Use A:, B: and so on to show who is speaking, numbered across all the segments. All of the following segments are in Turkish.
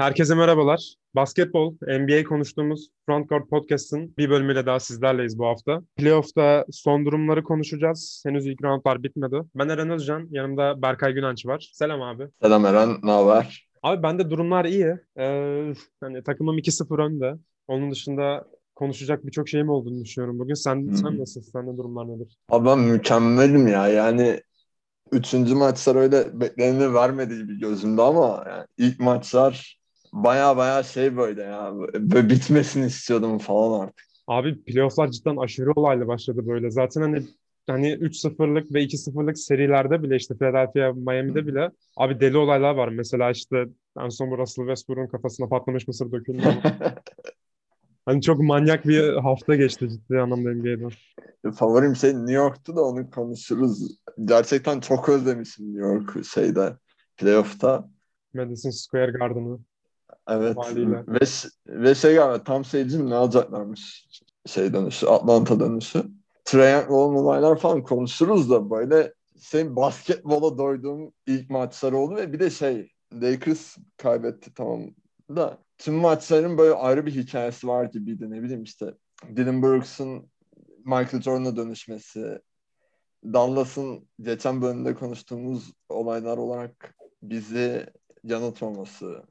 A: Herkese merhabalar. Basketbol, NBA konuştuğumuz Frontcourt Podcast'ın bir bölümüyle daha sizlerleyiz bu hafta. Playoff'ta son durumları konuşacağız. Henüz ilk roundlar bitmedi. Ben Eren Özcan, yanımda Berkay Günanç var. Selam abi.
B: Selam Eren, ne haber?
A: Abi bende durumlar iyi. Ee, hani takımım 2-0 önde. Onun dışında konuşacak birçok şeyim olduğunu düşünüyorum bugün. Sen, hmm. sen nasılsın? Sende durumlar nedir?
B: Abi ben mükemmelim ya. Yani üçüncü maçlar öyle bekleneni vermedi gibi gözümde ama yani ilk maçlar baya baya şey böyle ya. Böyle bitmesini istiyordum falan artık.
A: Abi playofflar cidden aşırı olaylı başladı böyle. Zaten hani hani 3-0'lık ve 2-0'lık serilerde bile işte Philadelphia, Miami'de bile abi deli olaylar var. Mesela işte en son bu Russell Westbrook'un kafasına patlamış mısır döküldü Hani çok manyak bir hafta geçti ciddi anlamda NBA'de.
B: Favorim şey New York'tu da onu konuşuruz. Gerçekten çok özlemişim New York şeyde playoff'ta.
A: Madison Square Garden'ı.
B: Evet. Ve, ve şey galiba tam seyircim ne alacaklarmış? Şey dönüşü, Atlanta dönüşü. Triangle olaylar falan konuşuruz da böyle şey basketbola doyduğum ilk maçlar oldu ve bir de şey Lakers kaybetti tamam da. Tüm maçların böyle ayrı bir hikayesi var gibiydi ne bileyim işte. Dylan Brooks'un Michael Jordan'a dönüşmesi Dallas'ın geçen bölümde konuştuğumuz olaylar olarak bizi yanıltmaması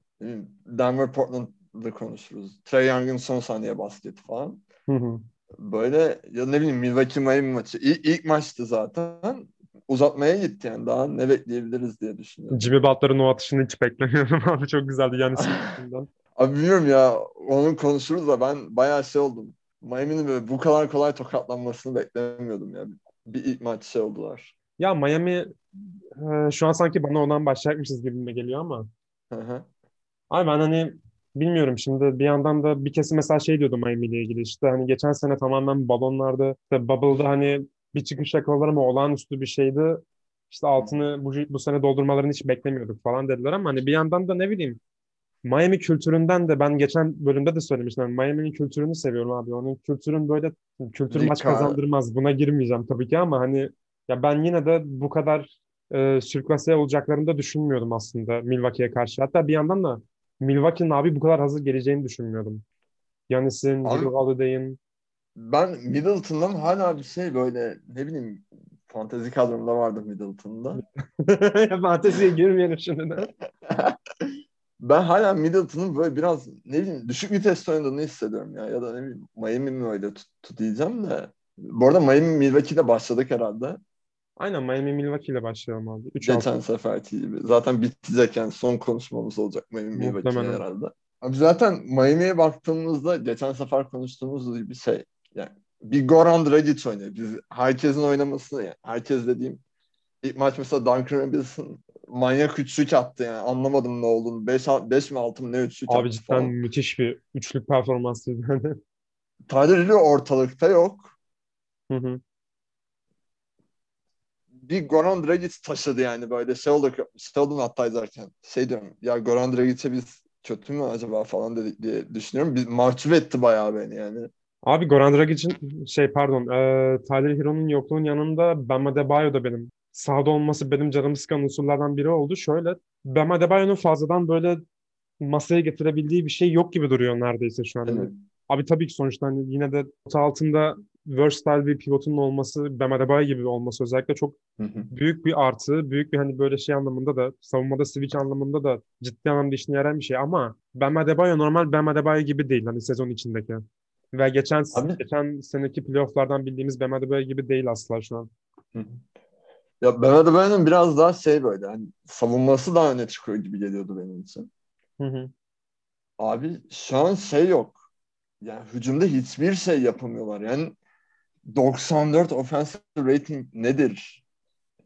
B: Denver Portland'da konuşuruz. Trey Young'ın son saniye basketi falan. Hı hı. Böyle ya ne bileyim Milwaukee Miami maçı. İlk, ilk maçtı zaten. Uzatmaya gitti yani. Daha ne bekleyebiliriz diye düşünüyorum.
A: Jimmy Butler'ın o atışını hiç beklemiyordum abi. Çok güzeldi yani
B: Abi bilmiyorum ya. Onun konuşuruz da ben bayağı şey oldum. Miami'nin böyle bu kadar kolay tokatlanmasını beklemiyordum ya. Bir ilk maç şey oldular.
A: Ya Miami e, şu an sanki bana ondan başlayacakmışız gibi geliyor ama. Hı hı. Abi ben hani bilmiyorum şimdi bir yandan da bir kesim mesela şey diyordum Miami ile ilgili işte hani geçen sene tamamen balonlarda işte Bubble'da hani bir çıkış yakaladılar ama olağanüstü bir şeydi. İşte altını bu, bu sene doldurmalarını hiç beklemiyorduk falan dediler ama hani bir yandan da ne bileyim Miami kültüründen de ben geçen bölümde de söylemiştim. Yani Miami'nin kültürünü seviyorum abi. Onun kültürün böyle kültür maç kazandırmaz. Buna girmeyeceğim tabii ki ama hani ya ben yine de bu kadar e, sürklase olacaklarını da düşünmüyordum aslında Milwaukee'ye karşı. Hatta bir yandan da Milwaukee'nin abi bu kadar hazır geleceğini düşünmüyordum. Yanis'in, Drew Holiday'in.
B: Ben Middleton'dan hala bir şey böyle ne bileyim fantezi kadromda vardı Middleton'da.
A: Fanteziye girmeyelim şimdi de.
B: ben hala Middleton'ın böyle biraz ne bileyim düşük vites oynadığını hissediyorum ya. Ya da ne bileyim Miami mi öyle tut, diyeceğim de. Bu arada Miami Milwaukee'de başladık herhalde.
A: Aynen Miami Milwaukee ile başlayalım abi.
B: 3 Geçen seferki gibi. Zaten yani son konuşmamız olacak Miami Milwaukee herhalde. Abi zaten Miami'ye baktığımızda geçen sefer konuştuğumuz gibi şey yani bir Goran Dragic oynuyor. Biz herkesin oynamasını yani herkes dediğim ilk maç mesela Duncan Robinson manyak üçlük attı yani. Anlamadım ne olduğunu. 5 5 mi 6 mı ne üçlük
A: Abi cidden falan. müthiş bir üçlük performansıydı.
B: Tyler ortalıkta yok. Hı hı bir Goran Dragic taşıdı yani böyle şey şey oldu hatta izlerken. Şey diyorum ya Goran Dragic'e biz kötü mü acaba falan dedik diye düşünüyorum. Bir mahcup etti bayağı beni yani.
A: Abi Goran Dragic'in şey pardon e, Tyler Hero'nun yokluğun yanında Bam Adebayo da benim sahada olması benim canımı sıkan unsurlardan biri oldu. Şöyle Bam Adebayo'nun fazladan böyle masaya getirebildiği bir şey yok gibi duruyor neredeyse şu an. Evet. Abi tabii ki sonuçta hani yine de altında versatile bir pivotun olması, Bam Adebayo gibi olması özellikle çok hı hı. büyük bir artı. Büyük bir hani böyle şey anlamında da savunmada switch anlamında da ciddi anlamda işine yarayan bir şey ama Bam Adebayo normal Bam Adebayo gibi değil hani sezon içindeki. Ve geçen Abi. geçen seneki playofflardan bildiğimiz Bam Adebayo gibi değil asla şu an. Hı.
B: Ya Bam Adebayo'nun biraz daha şey böyle hani savunması daha öne çıkıyor gibi geliyordu benim için. Hı hı. Abi şu an şey yok. Yani hücumda hiçbir şey yapamıyorlar. Yani 94 offensive rating nedir?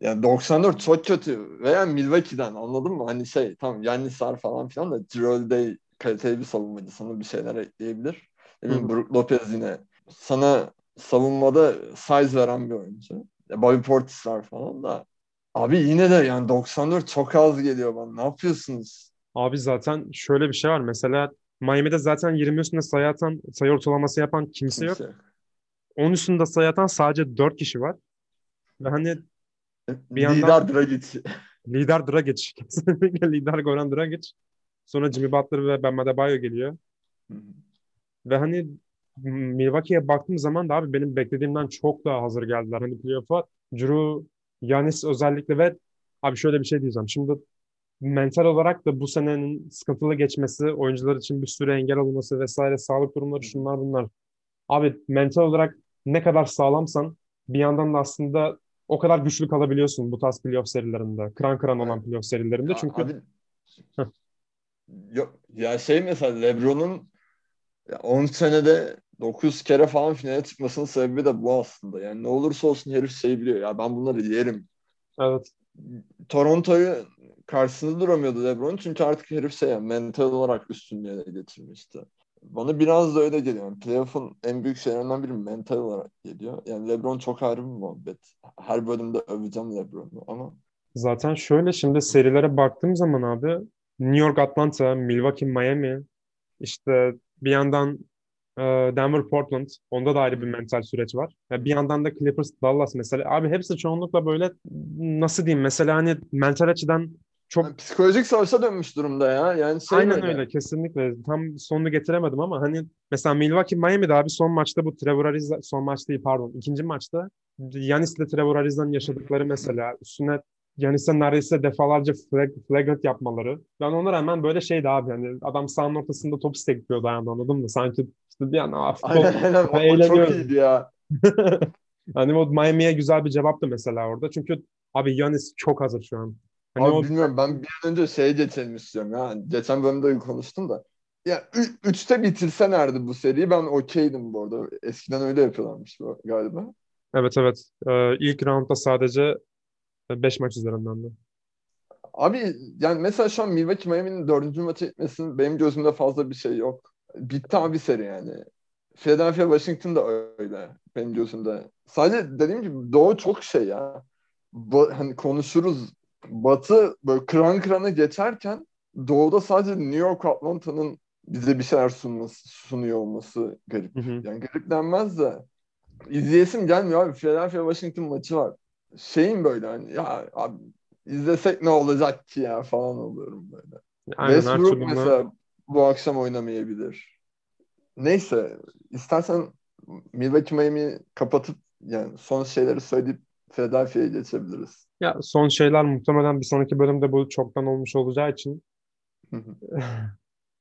B: Yani 94 çok kötü. Veya Milwaukee'den anladın mı? Hani şey tamam Yannis var falan filan da Drew Day kaliteli bir savunmacı. Sana bir şeyler ekleyebilir. Ne bileyim Brook Lopez yine. Sana savunmada size veren bir oyuncu. Bobby Portis var falan da. Abi yine de yani 94 çok az geliyor bana. Ne yapıyorsunuz?
A: Abi zaten şöyle bir şey var. Mesela Miami'de zaten 20 üstünde sayı atan, sayı ortalaması yapan kimse, kimse. yok. 10 üstünde sayı atan sadece 4 kişi var. Ve hani
B: bir lider yandan, Dragic.
A: Lider Dragic. Kesinlikle lider Goran Dragic. Sonra Jimmy Butler ve Bam Adebayo geliyor. Ve hani Milwaukee'ye baktığım zaman da abi benim beklediğimden çok daha hazır geldiler. Hani playoff'a Drew, Yanis özellikle ve abi şöyle bir şey diyeceğim. Şimdi mental olarak da bu senenin sıkıntılı geçmesi, oyuncular için bir sürü engel olması vesaire, sağlık durumları şunlar bunlar. Abi mental olarak ne kadar sağlamsan bir yandan da aslında o kadar güçlü kalabiliyorsun bu tarz playoff serilerinde. Kıran kıran olan playoff serilerinde. Çünkü abi,
B: yok, ya şey mesela LeBron'un 10 senede 9 kere falan finale çıkmasının sebebi de bu aslında. Yani ne olursa olsun herif şey biliyor. Ya ben bunları yerim.
A: Evet.
B: Toronto'yu karşısında duramıyordu LeBron çünkü artık herif şey mental olarak üstünlüğe getirmişti. Bana biraz da öyle geliyor. Yani playoff'un en büyük şeylerinden biri mental olarak geliyor. Yani LeBron çok ayrı bir muhabbet. Her bölümde öveceğim LeBron'u ama
A: Zaten şöyle şimdi serilere baktığım zaman abi New York, Atlanta, Milwaukee, Miami işte bir yandan e, Denver, Portland onda da ayrı bir mental süreç var. bir yandan da Clippers, Dallas mesela. Abi hepsi çoğunlukla böyle nasıl diyeyim mesela hani mental açıdan çok
B: yani psikolojik savaşa dönmüş durumda ya. Yani şey
A: Aynen öyle. öyle kesinlikle. Tam sonunu getiremedim ama hani mesela Milwaukee Miami'de abi son maçta bu Trevor Ariza son maç değil pardon ikinci maçta Yanis ile Trevor Ariza'nın yaşadıkları mesela üstüne Yanis'e neredeyse defalarca flag, flagrant yapmaları. Ben ona rağmen böyle şeydi abi yani adam sahanın ortasında top istekliyordu ayağında anladın mı? Sanki işte bir an
B: aynen, aynen. O, çok iyiydi ya.
A: hani o Miami'ye güzel bir cevaptı mesela orada. Çünkü abi Yanis çok hazır şu an.
B: Hani Abi o... bilmiyorum ben bir an önce şeye geçelim istiyorum ya. Geçen bölümde konuştum da. Ya üçte bitirse nerede bu seriyi ben okeydim bu arada. Eskiden öyle yapıyorlarmış galiba.
A: Evet evet. Ee, ilk roundda sadece 5 maç üzerinden de.
B: Abi yani mesela şu an Milwaukee Miami'nin dördüncü maçı etmesinin benim gözümde fazla bir şey yok. Bitti abi seri yani. Philadelphia Washington da öyle benim gözümde. Sadece dediğim gibi Doğu çok şey ya. Bu, hani konuşuruz Batı böyle kıran kırana geçerken doğuda sadece New York Atlanta'nın bize bir şeyler sunması, sunuyor olması garip. Hı hı. Yani garip denmez de izleyesim gelmiyor abi. Philadelphia Washington maçı var. Şeyin böyle hani ya abi izlesek ne olacak ki ya falan oluyorum böyle. Aynen, Westbrook mesela bu akşam oynamayabilir. Neyse istersen Milwaukee Miami kapatıp yani son şeyleri söyleyip Philadelphia'ya geçebiliriz.
A: Ya son şeyler muhtemelen bir sonraki bölümde bu çoktan olmuş olacağı için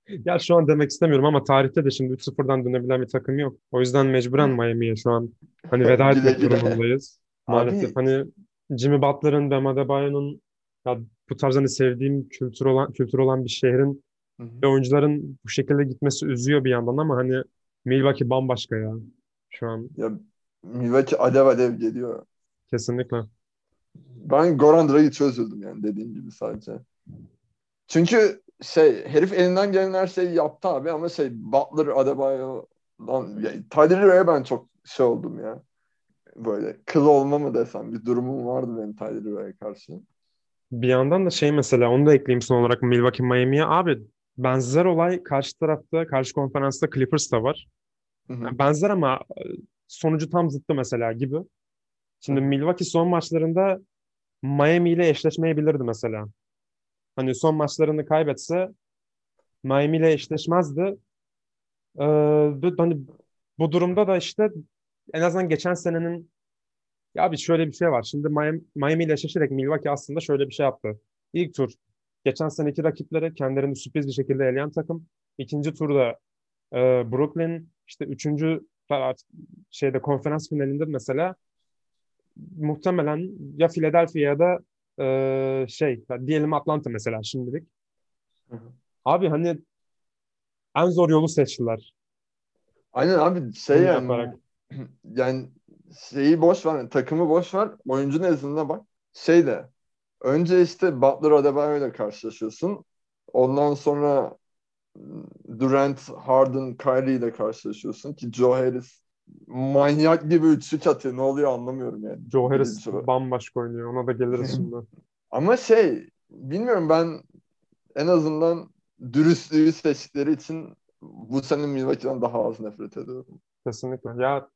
A: ya şu an demek istemiyorum ama tarihte de şimdi 3-0'dan dönebilen bir takım yok. O yüzden mecburen Miami'ye şu an hani veda etmek durumundayız. Maalesef Abi... hani Jimmy Butler'ın, Bam Adebayo'nun ya bu tarz hani sevdiğim kültür olan kültür olan bir şehrin Hı-hı. ve oyuncuların bu şekilde gitmesi üzüyor bir yandan ama hani Milwaukee bambaşka ya şu an.
B: Ya Milwaukee alev alev geliyor.
A: Kesinlikle.
B: Ben Goran Dragic'e üzüldüm yani dediğim gibi sadece. Çünkü şey herif elinden gelen her şeyi yaptı abi ama şey Butler, Adebayo'dan yani, Tyler Ray'e ben çok şey oldum ya. Böyle kıl olma mı desem bir durumum vardı benim Tyler Ray'e karşı.
A: Bir yandan da şey mesela onu da ekleyeyim son olarak Milwaukee Miami'ye. Abi benzer olay karşı tarafta, karşı konferansta Clippers'ta var. Hı hı. benzer ama e, sonucu tam zıttı mesela gibi. Şimdi Milwaukee son maçlarında Miami ile eşleşmeyebilirdi mesela. Hani son maçlarını kaybetse Miami ile eşleşmezdi. Ee, hani bu durumda da işte en azından geçen senenin ya bir şöyle bir şey var. Şimdi Miami, ile eşleşerek Milwaukee aslında şöyle bir şey yaptı. İlk tur geçen seneki rakipleri kendilerini sürpriz bir şekilde eleyen takım. İkinci turda e, Brooklyn işte üçüncü şeyde konferans finalinde mesela muhtemelen ya Philadelphia ya da e, şey diyelim Atlanta mesela şimdilik. Hı hı. Abi hani en zor yolu seçtiler.
B: Aynen abi şey Bunu yani yaparak. yani şeyi boş ver takımı boş ver oyuncu nezdinde bak şey de önce işte Butler Adebayo ile karşılaşıyorsun ondan sonra Durant, Harden, Kyrie ile karşılaşıyorsun ki Joe Harris manyak gibi üçlük atıyor. Ne oluyor anlamıyorum yani.
A: Joe Harris bambaşka oynuyor. Ona da geliriz şimdi.
B: Ama şey bilmiyorum ben en azından dürüstlüğü seçtikleri için bu sene Milwaukee'den daha az nefret ediyorum.
A: Kesinlikle. Ya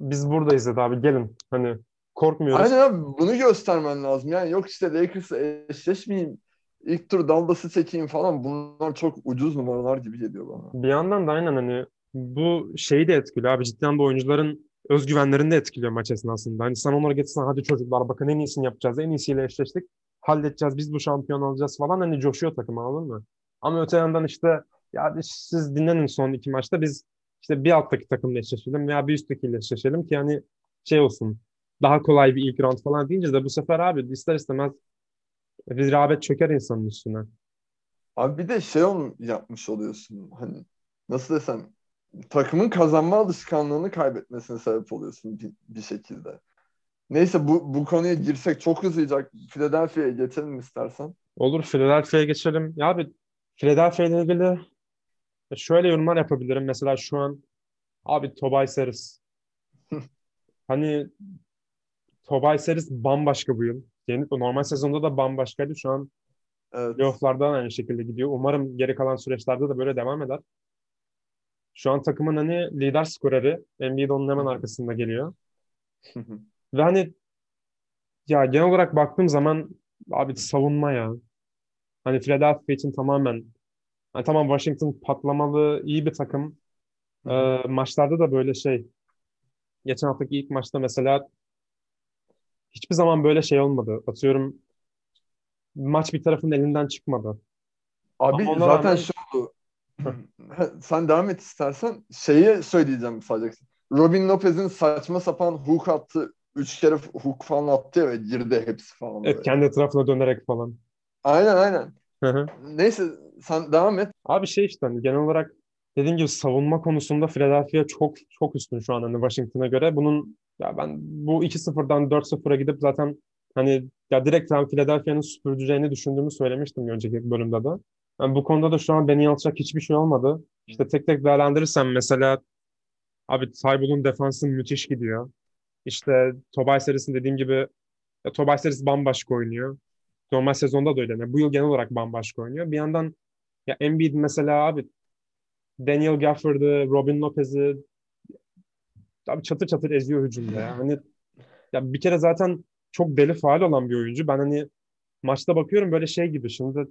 A: biz buradayız dedi abi gelin. Hani korkmuyoruz.
B: Aynen abi bunu göstermen lazım. Yani yok işte Lakers'la eşleşmeyeyim. ilk tur Dallas'ı çekeyim falan bunlar çok ucuz numaralar gibi geliyor bana.
A: Bir yandan da aynen hani bu şeyi de etkiliyor abi ciddi anlamda oyuncuların özgüvenlerini de etkiliyor maç esnasında. Hani sen onlara getirsen hadi çocuklar bakın en iyisini yapacağız. En iyisiyle eşleştik. Halledeceğiz. Biz bu şampiyon alacağız falan. Hani coşuyor takım anladın mı? Ama öte yandan işte ya siz dinlenin son iki maçta biz işte bir alttaki takımla eşleşelim veya bir üsttekiyle eşleşelim ki yani şey olsun daha kolay bir ilk round falan deyince de bu sefer abi ister istemez bir rağbet çöker insanın üstüne.
B: Abi bir de şey yapmış oluyorsun. Hani nasıl desem takımın kazanma alışkanlığını kaybetmesine sebep oluyorsun bir, bir şekilde. Neyse bu, bu konuya girsek çok uzayacak. Philadelphia'ya geçelim istersen.
A: Olur Philadelphia'ya geçelim. Ya abi Philadelphia ile ilgili şöyle yorumlar yapabilirim. Mesela şu an abi Tobias Harris. hani Tobias Harris bambaşka bu yıl. Yani normal sezonda da bambaşkaydı. Şu an evet. playoff'lardan aynı şekilde gidiyor. Umarım geri kalan süreçlerde de böyle devam eder. Şu an takımın hani lider skoreri. Embiid onun hemen arkasında geliyor. Ve hani ya genel olarak baktığım zaman abi savunma ya. Hani Philadelphia için tamamen hani tamam Washington patlamalı iyi bir takım. Ee, maçlarda da böyle şey geçen haftaki ilk maçta mesela hiçbir zaman böyle şey olmadı. Atıyorum maç bir tarafın elinden çıkmadı.
B: Abi zaten rağmen... şu oldu. Sen devam et istersen. Şeyi söyleyeceğim sadece. Robin Lopez'in saçma sapan hook attı. Üç kere hook falan attı ya ve girdi hepsi falan.
A: Evet kendi etrafına dönerek falan.
B: Aynen aynen. Neyse sen devam et.
A: Abi şey işte hani genel olarak dediğim gibi savunma konusunda Philadelphia çok çok üstün şu an hani Washington'a göre. Bunun ya ben bu 2-0'dan 4-0'a gidip zaten hani ya direkt ben Philadelphia'nın süpüreceğini düşündüğümü söylemiştim önceki bölümde de. Yani bu konuda da şu an beni yanıltacak hiçbir şey olmadı. İşte tek tek değerlendirirsem mesela abi Tybull'un defansı müthiş gidiyor. İşte Tobias Harris'in dediğim gibi ya Tobias Harris bambaşka oynuyor. Normal sezonda da öyle. Yani bu yıl genel olarak bambaşka oynuyor. Bir yandan ya Embiid mesela abi Daniel Gafford'ı, Robin Lopez'i abi çatır çatır eziyor hücumda ya. Hani ya bir kere zaten çok deli faal olan bir oyuncu. Ben hani maçta bakıyorum böyle şey gibi şimdi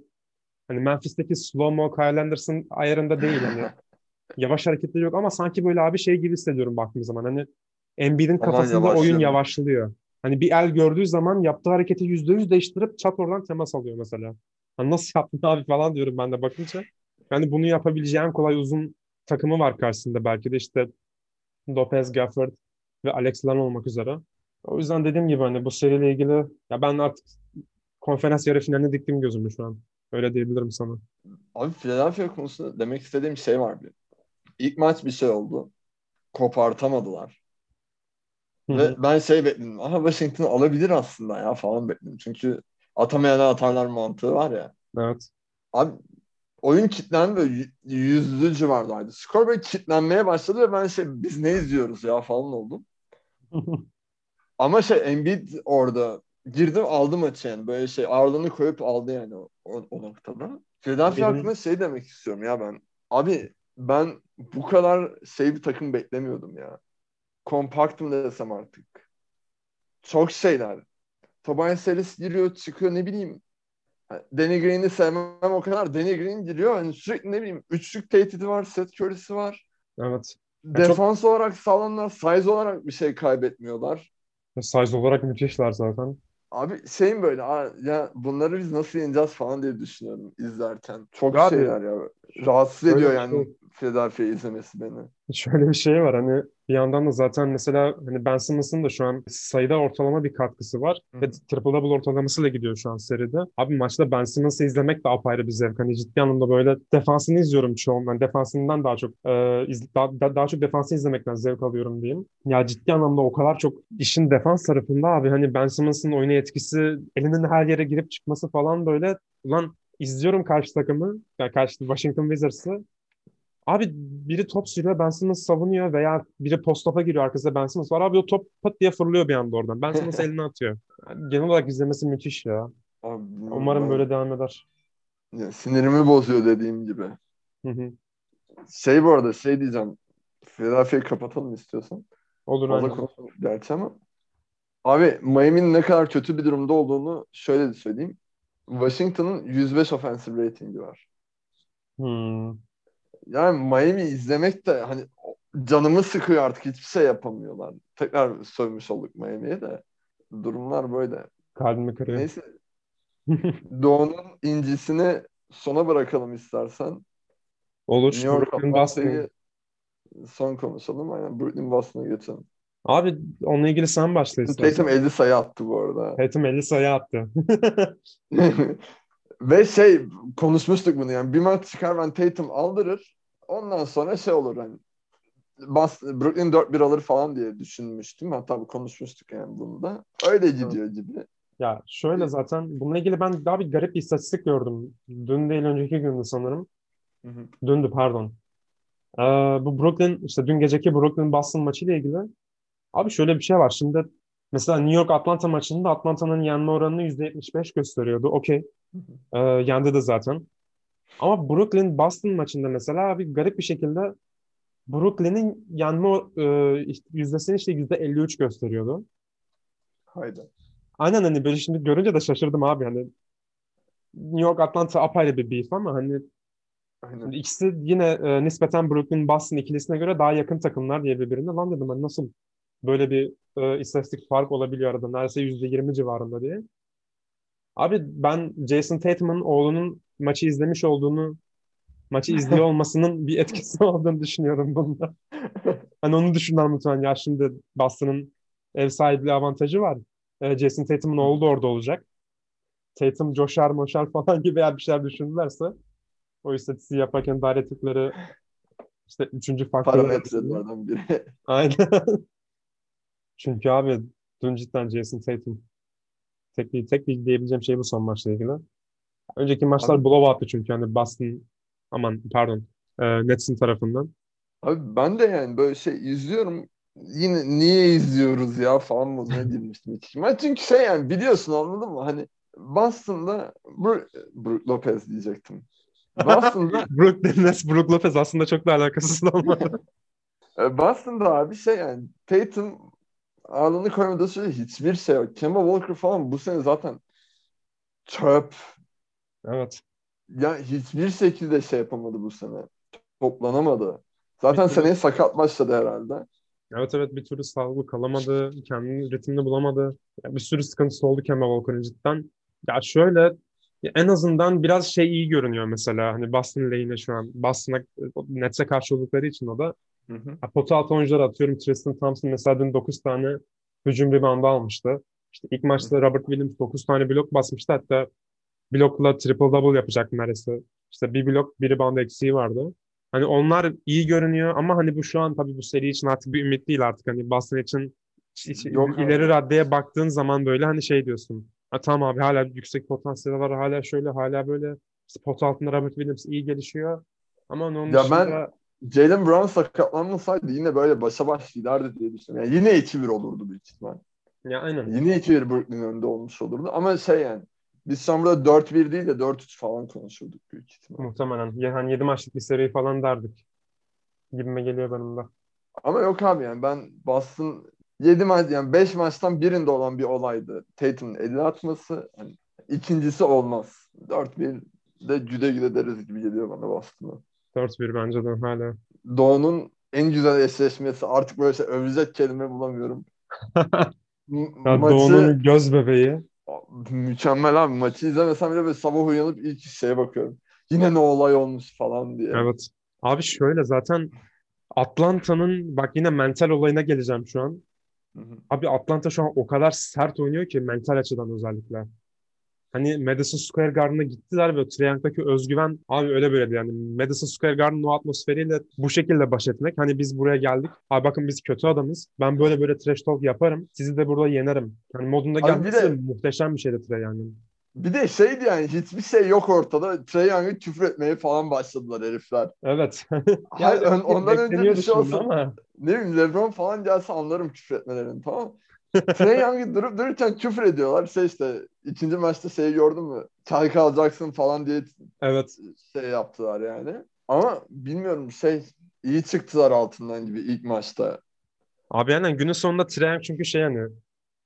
A: hani Memphis'teki slow-mo Kyle Anderson ayarında değil hani. Yavaş hareketleri yok ama sanki böyle abi şey gibi hissediyorum baktığım zaman. Hani Embiid'in kafasında oyun yavaşlıyor. Hani bir el gördüğü zaman yaptığı hareketi yüzde yüz değiştirip çat oradan temas alıyor mesela. Hani nasıl yaptın abi falan diyorum ben de bakınca. Yani bunu yapabileceğin kolay uzun takımı var karşısında belki de işte Lopez, Gafford ve Alex Len olmak üzere. O yüzden dediğim gibi hani bu seriyle ilgili ya ben artık konferans yarı finaline diktim gözümü şu an. Öyle diyebilirim sana.
B: Abi Philadelphia konusunda demek istediğim şey var bir. İlk maç bir şey oldu. Kopartamadılar. Hı-hı. Ve ben şey bekledim. Aha Washington alabilir aslında ya falan bekledim. Çünkü atamayan atarlar mantığı var ya.
A: Evet.
B: Abi oyun kitlendi böyle yüzlü civardaydı. Skor böyle kitlenmeye başladı ve ben şey biz ne izliyoruz ya falan oldum. Ama şey Embiid orada girdim aldı maçı yani. Böyle şey ağırlığını koyup aldı yani o, o, o noktada. Philadelphia Benim... hakkında şey demek istiyorum ya ben. Abi ben bu kadar şey bir takım beklemiyordum ya. Kompakt mı desem artık. Çok şeyler. Tobias Harris giriyor çıkıyor ne bileyim. Danny Green'i sevmem o kadar. Danny Green giriyor. Hani sürekli ne bileyim üçlük tehdidi var. Seth Curry'si var.
A: Evet.
B: Defans çok... olarak sağlamlar. Size olarak bir şey kaybetmiyorlar.
A: Size olarak müthişler zaten.
B: Abi şeyim böyle ya bunları biz nasıl yeneceğiz falan diye düşünüyorum izlerken. Çok Abi, şeyler ya. Rahatsız ediyor yani şey. Philadelphia izlemesi beni.
A: Şöyle bir şey var hani bir yandan da zaten mesela hani Ben Simmons'ın da şu an sayıda ortalama bir katkısı var. Hı. Ve triple double ortalamasıyla gidiyor şu an seride. Abi maçta Ben Simmons'ı izlemek de apayrı bir zevk. Hani ciddi anlamda böyle defansını izliyorum çoğundan. Defansından daha çok e, iz, daha, daha çok defansını izlemekten zevk alıyorum diyeyim. Ya ciddi anlamda o kadar çok işin defans tarafında abi hani Ben Simmons'ın oyuna etkisi elinin her yere girip çıkması falan böyle ulan izliyorum karşı takımı, yani karşı Washington Wizards'ı Abi biri top sürüyor Ben Simmons savunuyor veya biri post-up'a giriyor arkasında Ben Simmons var. Abi o top pat diye fırlıyor bir anda oradan. Ben Simmons elini atıyor. Yani genel olarak izlemesi müthiş ya. Abi, Umarım ben... böyle devam eder.
B: Ya, sinirimi bozuyor dediğim gibi.
A: Hı hı.
B: Şey bu arada şey diyeceğim. Philadelphia'yı kapatalım istiyorsan.
A: Olur
B: Fazla aynen. gerçi ama. Abi Miami'nin ne kadar kötü bir durumda olduğunu şöyle de söyleyeyim. Washington'ın 105 offensive ratingi var.
A: Hmm.
B: Yani Miami izlemek de hani canımı sıkıyor artık hiçbir şey yapamıyorlar. Tekrar sövmüş olduk Miami'ye de. Durumlar böyle.
A: Kalbimi kırıyor.
B: Neyse. Doğu'nun incisini sona bırakalım istersen.
A: Olur.
B: New York
A: Brooklyn Boston.
B: son konuşalım. Aynen Brooklyn Boston'a geçelim.
A: Abi onunla ilgili sen başla istersen.
B: Tatum 50 sayı attı bu arada.
A: Tatum 50 sayı attı.
B: Ve şey konuşmuştuk bunu yani bir maç çıkar ben Tatum aldırır. Ondan sonra şey olur hani Boston, Brooklyn 4-1 alır falan diye düşünmüştüm. Hatta konuşmuştuk yani bunda. Öyle gidiyor gibi.
A: Ya şöyle zaten bununla ilgili ben daha bir garip bir istatistik gördüm. Dün değil önceki gündü sanırım. Hı hı. Dündü pardon. Ee, bu Brooklyn işte dün geceki Brooklyn Boston maçıyla ilgili. Abi şöyle bir şey var. Şimdi mesela New York Atlanta maçında Atlanta'nın yenme oranını %75 gösteriyordu. Okey. Ee, yendi de zaten. Ama Brooklyn Boston maçında mesela bir garip bir şekilde Brooklyn'in yenme e, yüzdesini işte %53 gösteriyordu.
B: Haydi.
A: Aynen hani böyle şimdi görünce de şaşırdım abi hani New York Atlanta apayrı bir beef ama hani Aynen. ikisi yine e, nispeten Brooklyn Boston ikilisine göre daha yakın takımlar diye birbirine lan dedim hani nasıl böyle bir e, istatistik fark olabiliyor arada neredeyse %20 civarında diye. Abi ben Jason Tatum'un oğlunun maçı izlemiş olduğunu maçı izliyor olmasının bir etkisi olduğunu düşünüyorum bunda. hani onu düşündüm lütfen ya şimdi Boston'ın ev sahipliği avantajı var. E, Jason Tatum'un oğlu da orada olacak. Tatum coşar moşar falan gibi bir şeyler düşünürlerse o istatistiği yaparken daire ettikleri işte üçüncü faktör.
B: Parametrelerden biri.
A: Aynen. Çünkü abi dün cidden Jason Tatum tek, tek diyebileceğim şey bu son maçla ilgili. Önceki maçlar abi, blowout'tu çünkü hani Boston aman pardon e, Nets'in tarafından.
B: Abi ben de yani böyle şey izliyorum yine niye izliyoruz ya falan moduna girmiştim hiç. Ben çünkü şey yani biliyorsun anladın mı? Hani Boston'da Brook, Brook Lopez diyecektim.
A: Boston'da Brook Dennis, Brook Lopez aslında çok da alakasız olmadı.
B: E, Boston'da abi şey yani Tatum ağırlığını koymadığı sürece hiçbir şey yok. Kemba Walker falan bu sene zaten çöp.
A: Evet.
B: Yani hiçbir şekilde şey yapamadı bu sene. Toplanamadı. Zaten seneye sakat başladı herhalde.
A: Evet evet bir türlü sağlıklı kalamadı. Kendini ritimde bulamadı. Yani bir sürü sıkıntısı oldu Kemba Walker'ın cidden. Ya şöyle en azından biraz şey iyi görünüyor mesela. Hani Boston lehine şu an. Boston'a Nets'e karşı oldukları için o da. Hı hı. Pota altı oyuncular atıyorum. Tristan Thompson mesela dün 9 tane hücum reboundu almıştı. İşte ilk maçta Robert Williams 9 tane blok basmıştı. Hatta blokla triple double yapacak neredeyse. İşte bir blok bir rebound eksiği vardı. Hani onlar iyi görünüyor ama hani bu şu an tabii bu seri için artık bir ümit değil artık. Hani Boston için Yok ileri raddeye baktığın zaman böyle hani şey diyorsun. Ha, tamam abi hala yüksek potansiyel var. Hala şöyle hala böyle. Pot altında Robert Williams iyi gelişiyor. Ama onun
B: ya dışında... ben Jalen Brown sakatlanmasaydı yine böyle başa baş giderdi diye düşünüyorum. Yani yine 2-1 olurdu büyük ihtimal.
A: Ya aynen.
B: Yine 2-1 Brooklyn önünde olmuş olurdu. Ama şey yani biz sonra 4-1 değil de 4-3 falan konuşurduk büyük ihtimal.
A: Muhtemelen. Yani 7 maçlık bir seri falan derdik. Gibime geliyor benim de.
B: Ama yok abi yani ben Boston 7 maç yani 5 maçtan birinde olan bir olaydı. Tatum'un 50 atması. Yani ikincisi olmaz. 4-1 de güde güde deriz gibi geliyor bana Boston'a.
A: 4-1 bence de hala.
B: Doğu'nun en güzel eşleşmesi. Artık böyle şey övecek kelime bulamıyorum.
A: ya maçı, Doğu'nun göz bebeği.
B: Mükemmel abi. Maçı izlemesem bile böyle sabah uyanıp ilk şeye bakıyorum. Yine ne olay olmuş falan diye.
A: Evet. Abi şöyle zaten Atlanta'nın bak yine mental olayına geleceğim şu an. Hı hı. Abi Atlanta şu an o kadar sert oynuyor ki mental açıdan özellikle. Hani Madison Square Garden'a gittiler ve Triangle'daki özgüven abi öyle böyle yani Madison Square Garden o atmosferiyle bu şekilde baş etmek. Hani biz buraya geldik. Abi bakın biz kötü adamız. Ben böyle böyle trash talk yaparım. Sizi de burada yenerim. Yani modunda gelmesi de, muhteşem bir şeydi Trey yani.
B: Bir de şeydi yani hiçbir şey yok ortada. Trey Young'ı küfür etmeye falan başladılar herifler.
A: Evet.
B: yani ondan önce bir şey olsa ama. ne bileyim LeBron falan gelse anlarım küfür etmelerini tamam Trey Young'ı durup dururken küfür ediyorlar. Şey işte ikinci maçta şey gördün mü? Çay kalacaksın falan diye
A: evet.
B: şey yaptılar yani. Ama bilmiyorum şey iyi çıktılar altından gibi ilk maçta.
A: Abi yani günün sonunda Trey çünkü şey yani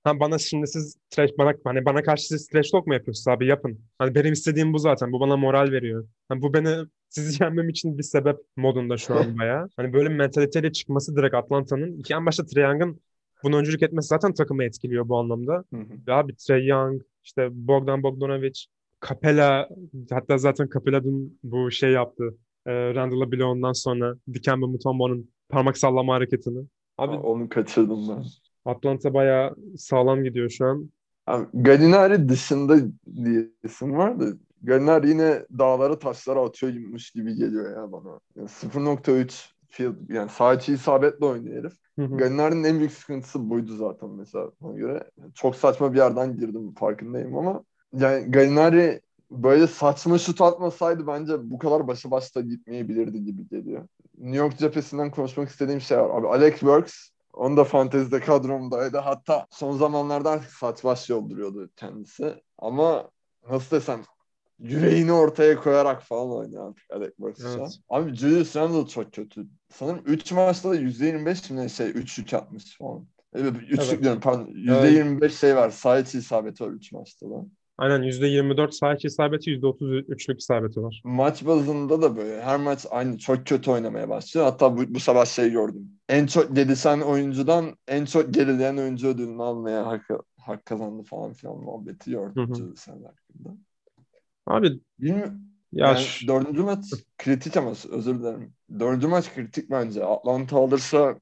A: Ha bana şimdi siz trash bana hani bana karşı siz trash talk mu yapıyorsunuz abi yapın. Hani benim istediğim bu zaten. Bu bana moral veriyor. Hani bu beni sizi yenmem için bir sebep modunda şu an bayağı. Hani böyle bir mentaliteyle çıkması direkt Atlanta'nın. Ki en başta Trae Young'ın bunu öncülük etmesi zaten takımı etkiliyor bu anlamda. Hı hı. Ve abi Trae Young, işte Bogdan Bogdanovic, Capella hatta zaten Capella dün bu şey yaptı. E, Randall'a bile ondan sonra Dikembe Mutombo'nun parmak sallama hareketini.
B: Abi Aa, onu kaçırdım ben.
A: Atlanta bayağı sağlam gidiyor şu an.
B: Abi, Galinari dışında diyesim var da Galinari yine dağlara taşlara atıyormuş gibi geliyor ya bana. Yani 0.3 field yani sağ içi isabetle oynuyor herif. Galinari'nin en büyük sıkıntısı buydu zaten mesela ona göre. Çok saçma bir yerden girdim farkındayım ama yani Galinari böyle saçma şut atmasaydı bence bu kadar başa başta gitmeyebilirdi gibi geliyor. New York cephesinden konuşmak istediğim şey var. Abi Alex Works onu da fantezide kadromdaydı. Hatta son zamanlarda artık saç baş yolduruyordu kendisi. Ama nasıl desem yüreğini ortaya koyarak falan oynuyor artık Alec Burks evet. Abi Julius Randle çok kötü. Sanırım 3 maçta da %25 mi ne şey 3 3 atmış falan. Evet, 3 evet. diyorum pardon. %25 evet. şey var. Sağ içi isabeti var 3 maçta da.
A: Aynen %24 sağ içi isabeti, %33'lük isabeti var.
B: Maç bazında da böyle. Her maç aynı çok kötü oynamaya başlıyor. Hatta bu, bu sabah şey gördüm. En çok gelişen oyuncudan en çok gerileyen oyuncu ödülünü almaya hak, hak kazandı falan filan muhabbeti gördüm. Hı hakkında.
A: Abi
B: bilmiyorum. Ya yani şu... dördüncü maç kritik ama özür dilerim. Dördüncü maç kritik bence. Atlanta alırsa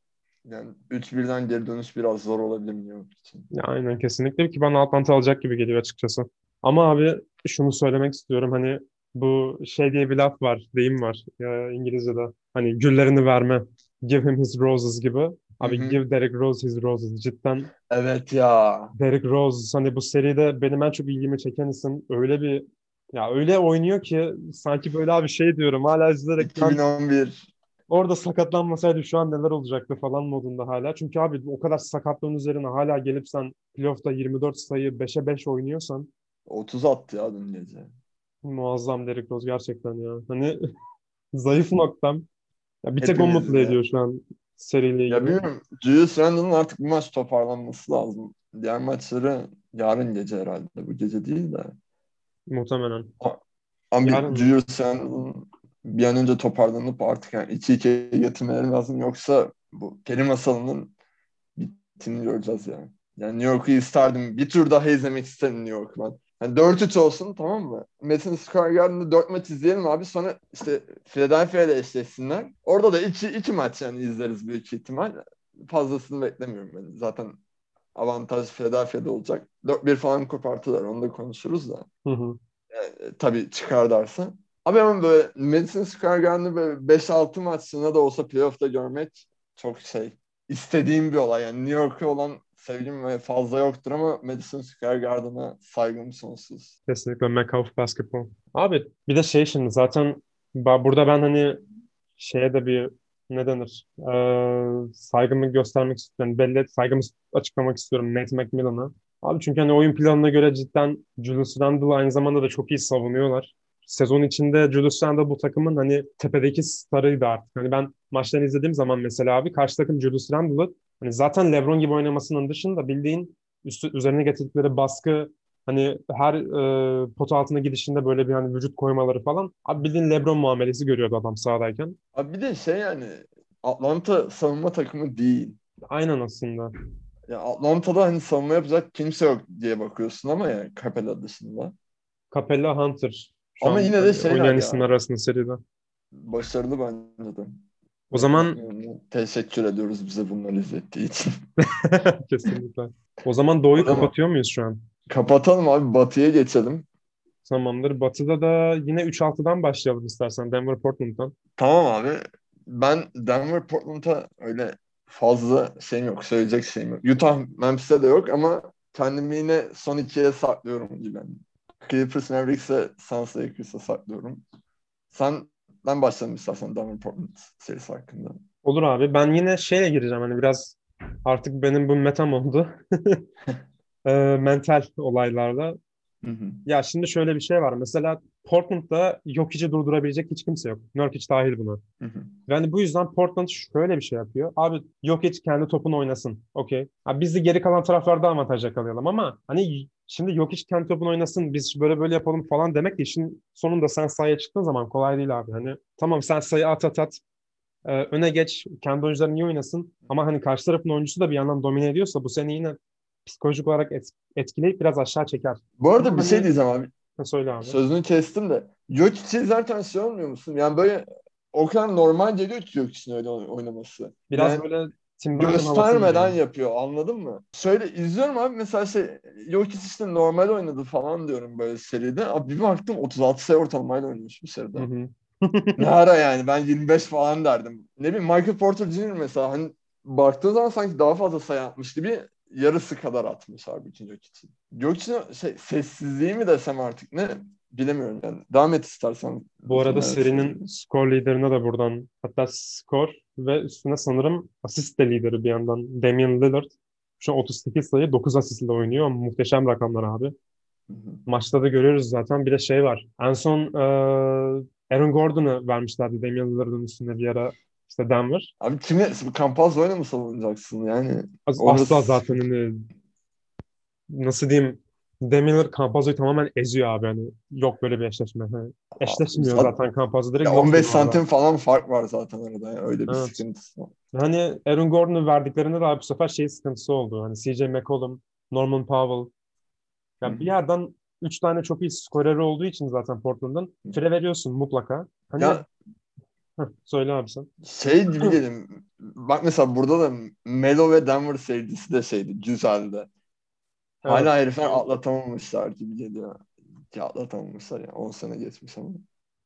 B: yani 3-1'den geri dönüş biraz zor olabilir New York için.
A: Ya aynen kesinlikle ki bana Atlanta alacak gibi geliyor açıkçası. Ama abi şunu söylemek istiyorum hani bu şey diye bir laf var, deyim var ya İngilizce'de. Hani güllerini verme. Give him his roses gibi. Abi Hı-hı. give Derek Rose his roses. Cidden.
B: Evet ya.
A: Derek Rose hani bu seride benim en çok ilgimi çeken isim öyle bir ya öyle oynuyor ki sanki böyle abi şey diyorum hala izleyerek
B: 2011
A: orada sakatlanmasaydı şu an neler olacaktı falan modunda hala. Çünkü abi o kadar sakatlığın üzerine hala gelip sen playoff'ta 24 sayı 5'e 5 oynuyorsan
B: 30 attı ya dün gece.
A: Muazzam Derek Rose gerçekten ya. Hani zayıf noktam. Ya bir tek o mutlu ediyor şu an seriyle ilgili.
B: Ya bilmiyorum. Julius Randle'ın artık bu maç toparlanması lazım. Diğer maçları yarın gece herhalde. Bu gece değil de.
A: Muhtemelen.
B: Ama yarın... Julius Randle'ın bir an önce toparlanıp artık yani 2-2'ye getirmeleri lazım. Yoksa bu peri masalının bittiğini göreceğiz yani. Yani New York'u isterdim. Bir tur daha izlemek isterim New York'u ben. Yani 4-3 olsun tamam mı? Madison Square Garden'da 4 maç izleyelim abi. Sonra işte Philadelphia ile eşleşsinler. Orada da 2 iki, iki maç yani izleriz büyük ihtimal. Fazlasını beklemiyorum ben. Zaten avantaj Philadelphia'da olacak. 4-1 falan kopartılar. Onu da konuşuruz da. Hı hı. Yani, tabii çıkarlarsa. Abi ama böyle Madison Square Garden'da böyle 5-6 maçına da olsa playoff'ta görmek çok şey istediğim bir olay. Yani New York'a olan sevgim fazla yoktur ama Madison Square Garden'a saygım sonsuz.
A: Kesinlikle Mecca of Basketball. Abi bir de şey şimdi zaten burada ben hani şeye de bir ne denir ee, saygımı göstermek istiyorum. Belli saygımı açıklamak istiyorum Nate McMillan'a. Abi çünkü hani oyun planına göre cidden Julius Randle aynı zamanda da çok iyi savunuyorlar sezon içinde Julius Randle bu takımın hani tepedeki starıydı artık. Hani ben maçlarını izlediğim zaman mesela abi karşı takım Julius Randle'ı hani zaten LeBron gibi oynamasının dışında bildiğin üstü, üzerine getirdikleri baskı hani her e, pot altına gidişinde böyle bir hani vücut koymaları falan abi bildiğin LeBron muamelesi görüyordu adam sahadayken.
B: Abi bir de şey yani Atlanta savunma takımı değil.
A: Aynen aslında.
B: Ya Atlanta'da hani savunma yapacak kimse yok diye bakıyorsun ama ya Capella dışında.
A: Capella Hunter
B: şu Ama yine de şey
A: oynayan isimler arasında seride.
B: Başarılı bence de.
A: O zaman
B: teşekkür ediyoruz bize bunları izlettiği için.
A: Kesinlikle. O zaman Doğu'yu kapatıyor muyuz şu an?
B: Kapatalım abi. Batı'ya geçelim.
A: Tamamdır. Batı'da da yine 3-6'dan başlayalım istersen. Denver Portland'dan.
B: Tamam abi. Ben Denver Portland'a öyle fazla şeyim yok. Söyleyecek şeyim yok. Utah Memphis'te de yok ama kendimi yine son ikiye saklıyorum gibi. Clippers Mavericks'e Suns Lakers'a saklıyorum. Sen ben başlayalım istersen Denver Portland serisi hakkında.
A: Olur abi. Ben yine şeyle gireceğim hani biraz artık benim bu metam oldu. e, mental olaylarda. Hı hı. Ya şimdi şöyle bir şey var. Mesela Portland'da Jokic'i durdurabilecek hiç kimse yok. Nurkic dahil buna. Hı hı. Yani bu yüzden Portland şöyle bir şey yapıyor. Abi Jokic kendi topunu oynasın. Okey. Biz de geri kalan taraflarda avantaj yakalayalım ama hani şimdi Jokic kendi topunu oynasın biz böyle böyle yapalım falan demek de işin sonunda sen sahaya çıktığın zaman kolay değil abi. Hani tamam sen sayı at at at e, öne geç kendi oyuncuların iyi oynasın ama hani karşı tarafın oyuncusu da bir yandan domine ediyorsa bu seni yine psikolojik olarak et, etkileyip biraz aşağı çeker.
B: Bu arada ama bir şey hani... diyeceğim abi.
A: Söyle abi.
B: Sözünü kestim de. Jokic'i zaten şey olmuyor musun? Yani böyle o kadar normal geliyor ki Jokic'in öyle oynaması.
A: Biraz
B: yani,
A: böyle
B: Tim göstermeden yapıyor anladın mı? Şöyle izliyorum abi mesela şey Jokic işte normal oynadı falan diyorum böyle seride. Abi bir baktım 36 sayı ortalamayla oynamış bir seride. Hı hı. ne ara yani ben 25 falan derdim. Ne bileyim Michael Porter Jr. mesela hani baktığı zaman sanki daha fazla sayı atmış gibi yarısı kadar atmış abi ikinci için. Jokic'in şey, sessizliği mi desem artık ne bilemiyorum yani. Devam et istersen.
A: Bu arada serinin skor liderine de buradan hatta skor ve üstüne sanırım asist de lideri bir yandan Damian Lillard. Şu an 38 sayı 9 asistle oynuyor. Muhteşem rakamlar abi. Hı hı. Maçta da görüyoruz zaten. Bir de şey var. En son e, Aaron Gordon'u vermişlerdi Damian Lillard'ın üstünde bir ara işte Denver.
B: Abi kimi Campazzo oyunu mu savunacaksın yani?
A: Asla orası... zaten hani nasıl diyeyim Lillard Campazzo'yu tamamen eziyor abi. Hani yok böyle bir eşleşme. Hani eşleşmiyor zaten, zaten Campazzo direkt.
B: Ya 15 santim arada. falan fark var zaten arada. Yani. Öyle bir evet. sıkıntısı.
A: Hani Aaron Gordon'u verdiklerinde de abi bu sefer şey sıkıntısı oldu. Hani CJ McCollum, Norman Powell. Yani hmm. bir yerden üç tane çok iyi skoreri olduğu için zaten Portland'ın fire veriyorsun mutlaka. Hani ya, söyle abi sen.
B: Şey gibi dedim. Bak mesela burada da Melo ve Denver sevgisi de şeydi. Güzeldi. Hala evet. herifler atlatamamışlar gibi geliyor. Ki atlatamamışlar yani 10 sene geçmiş ama.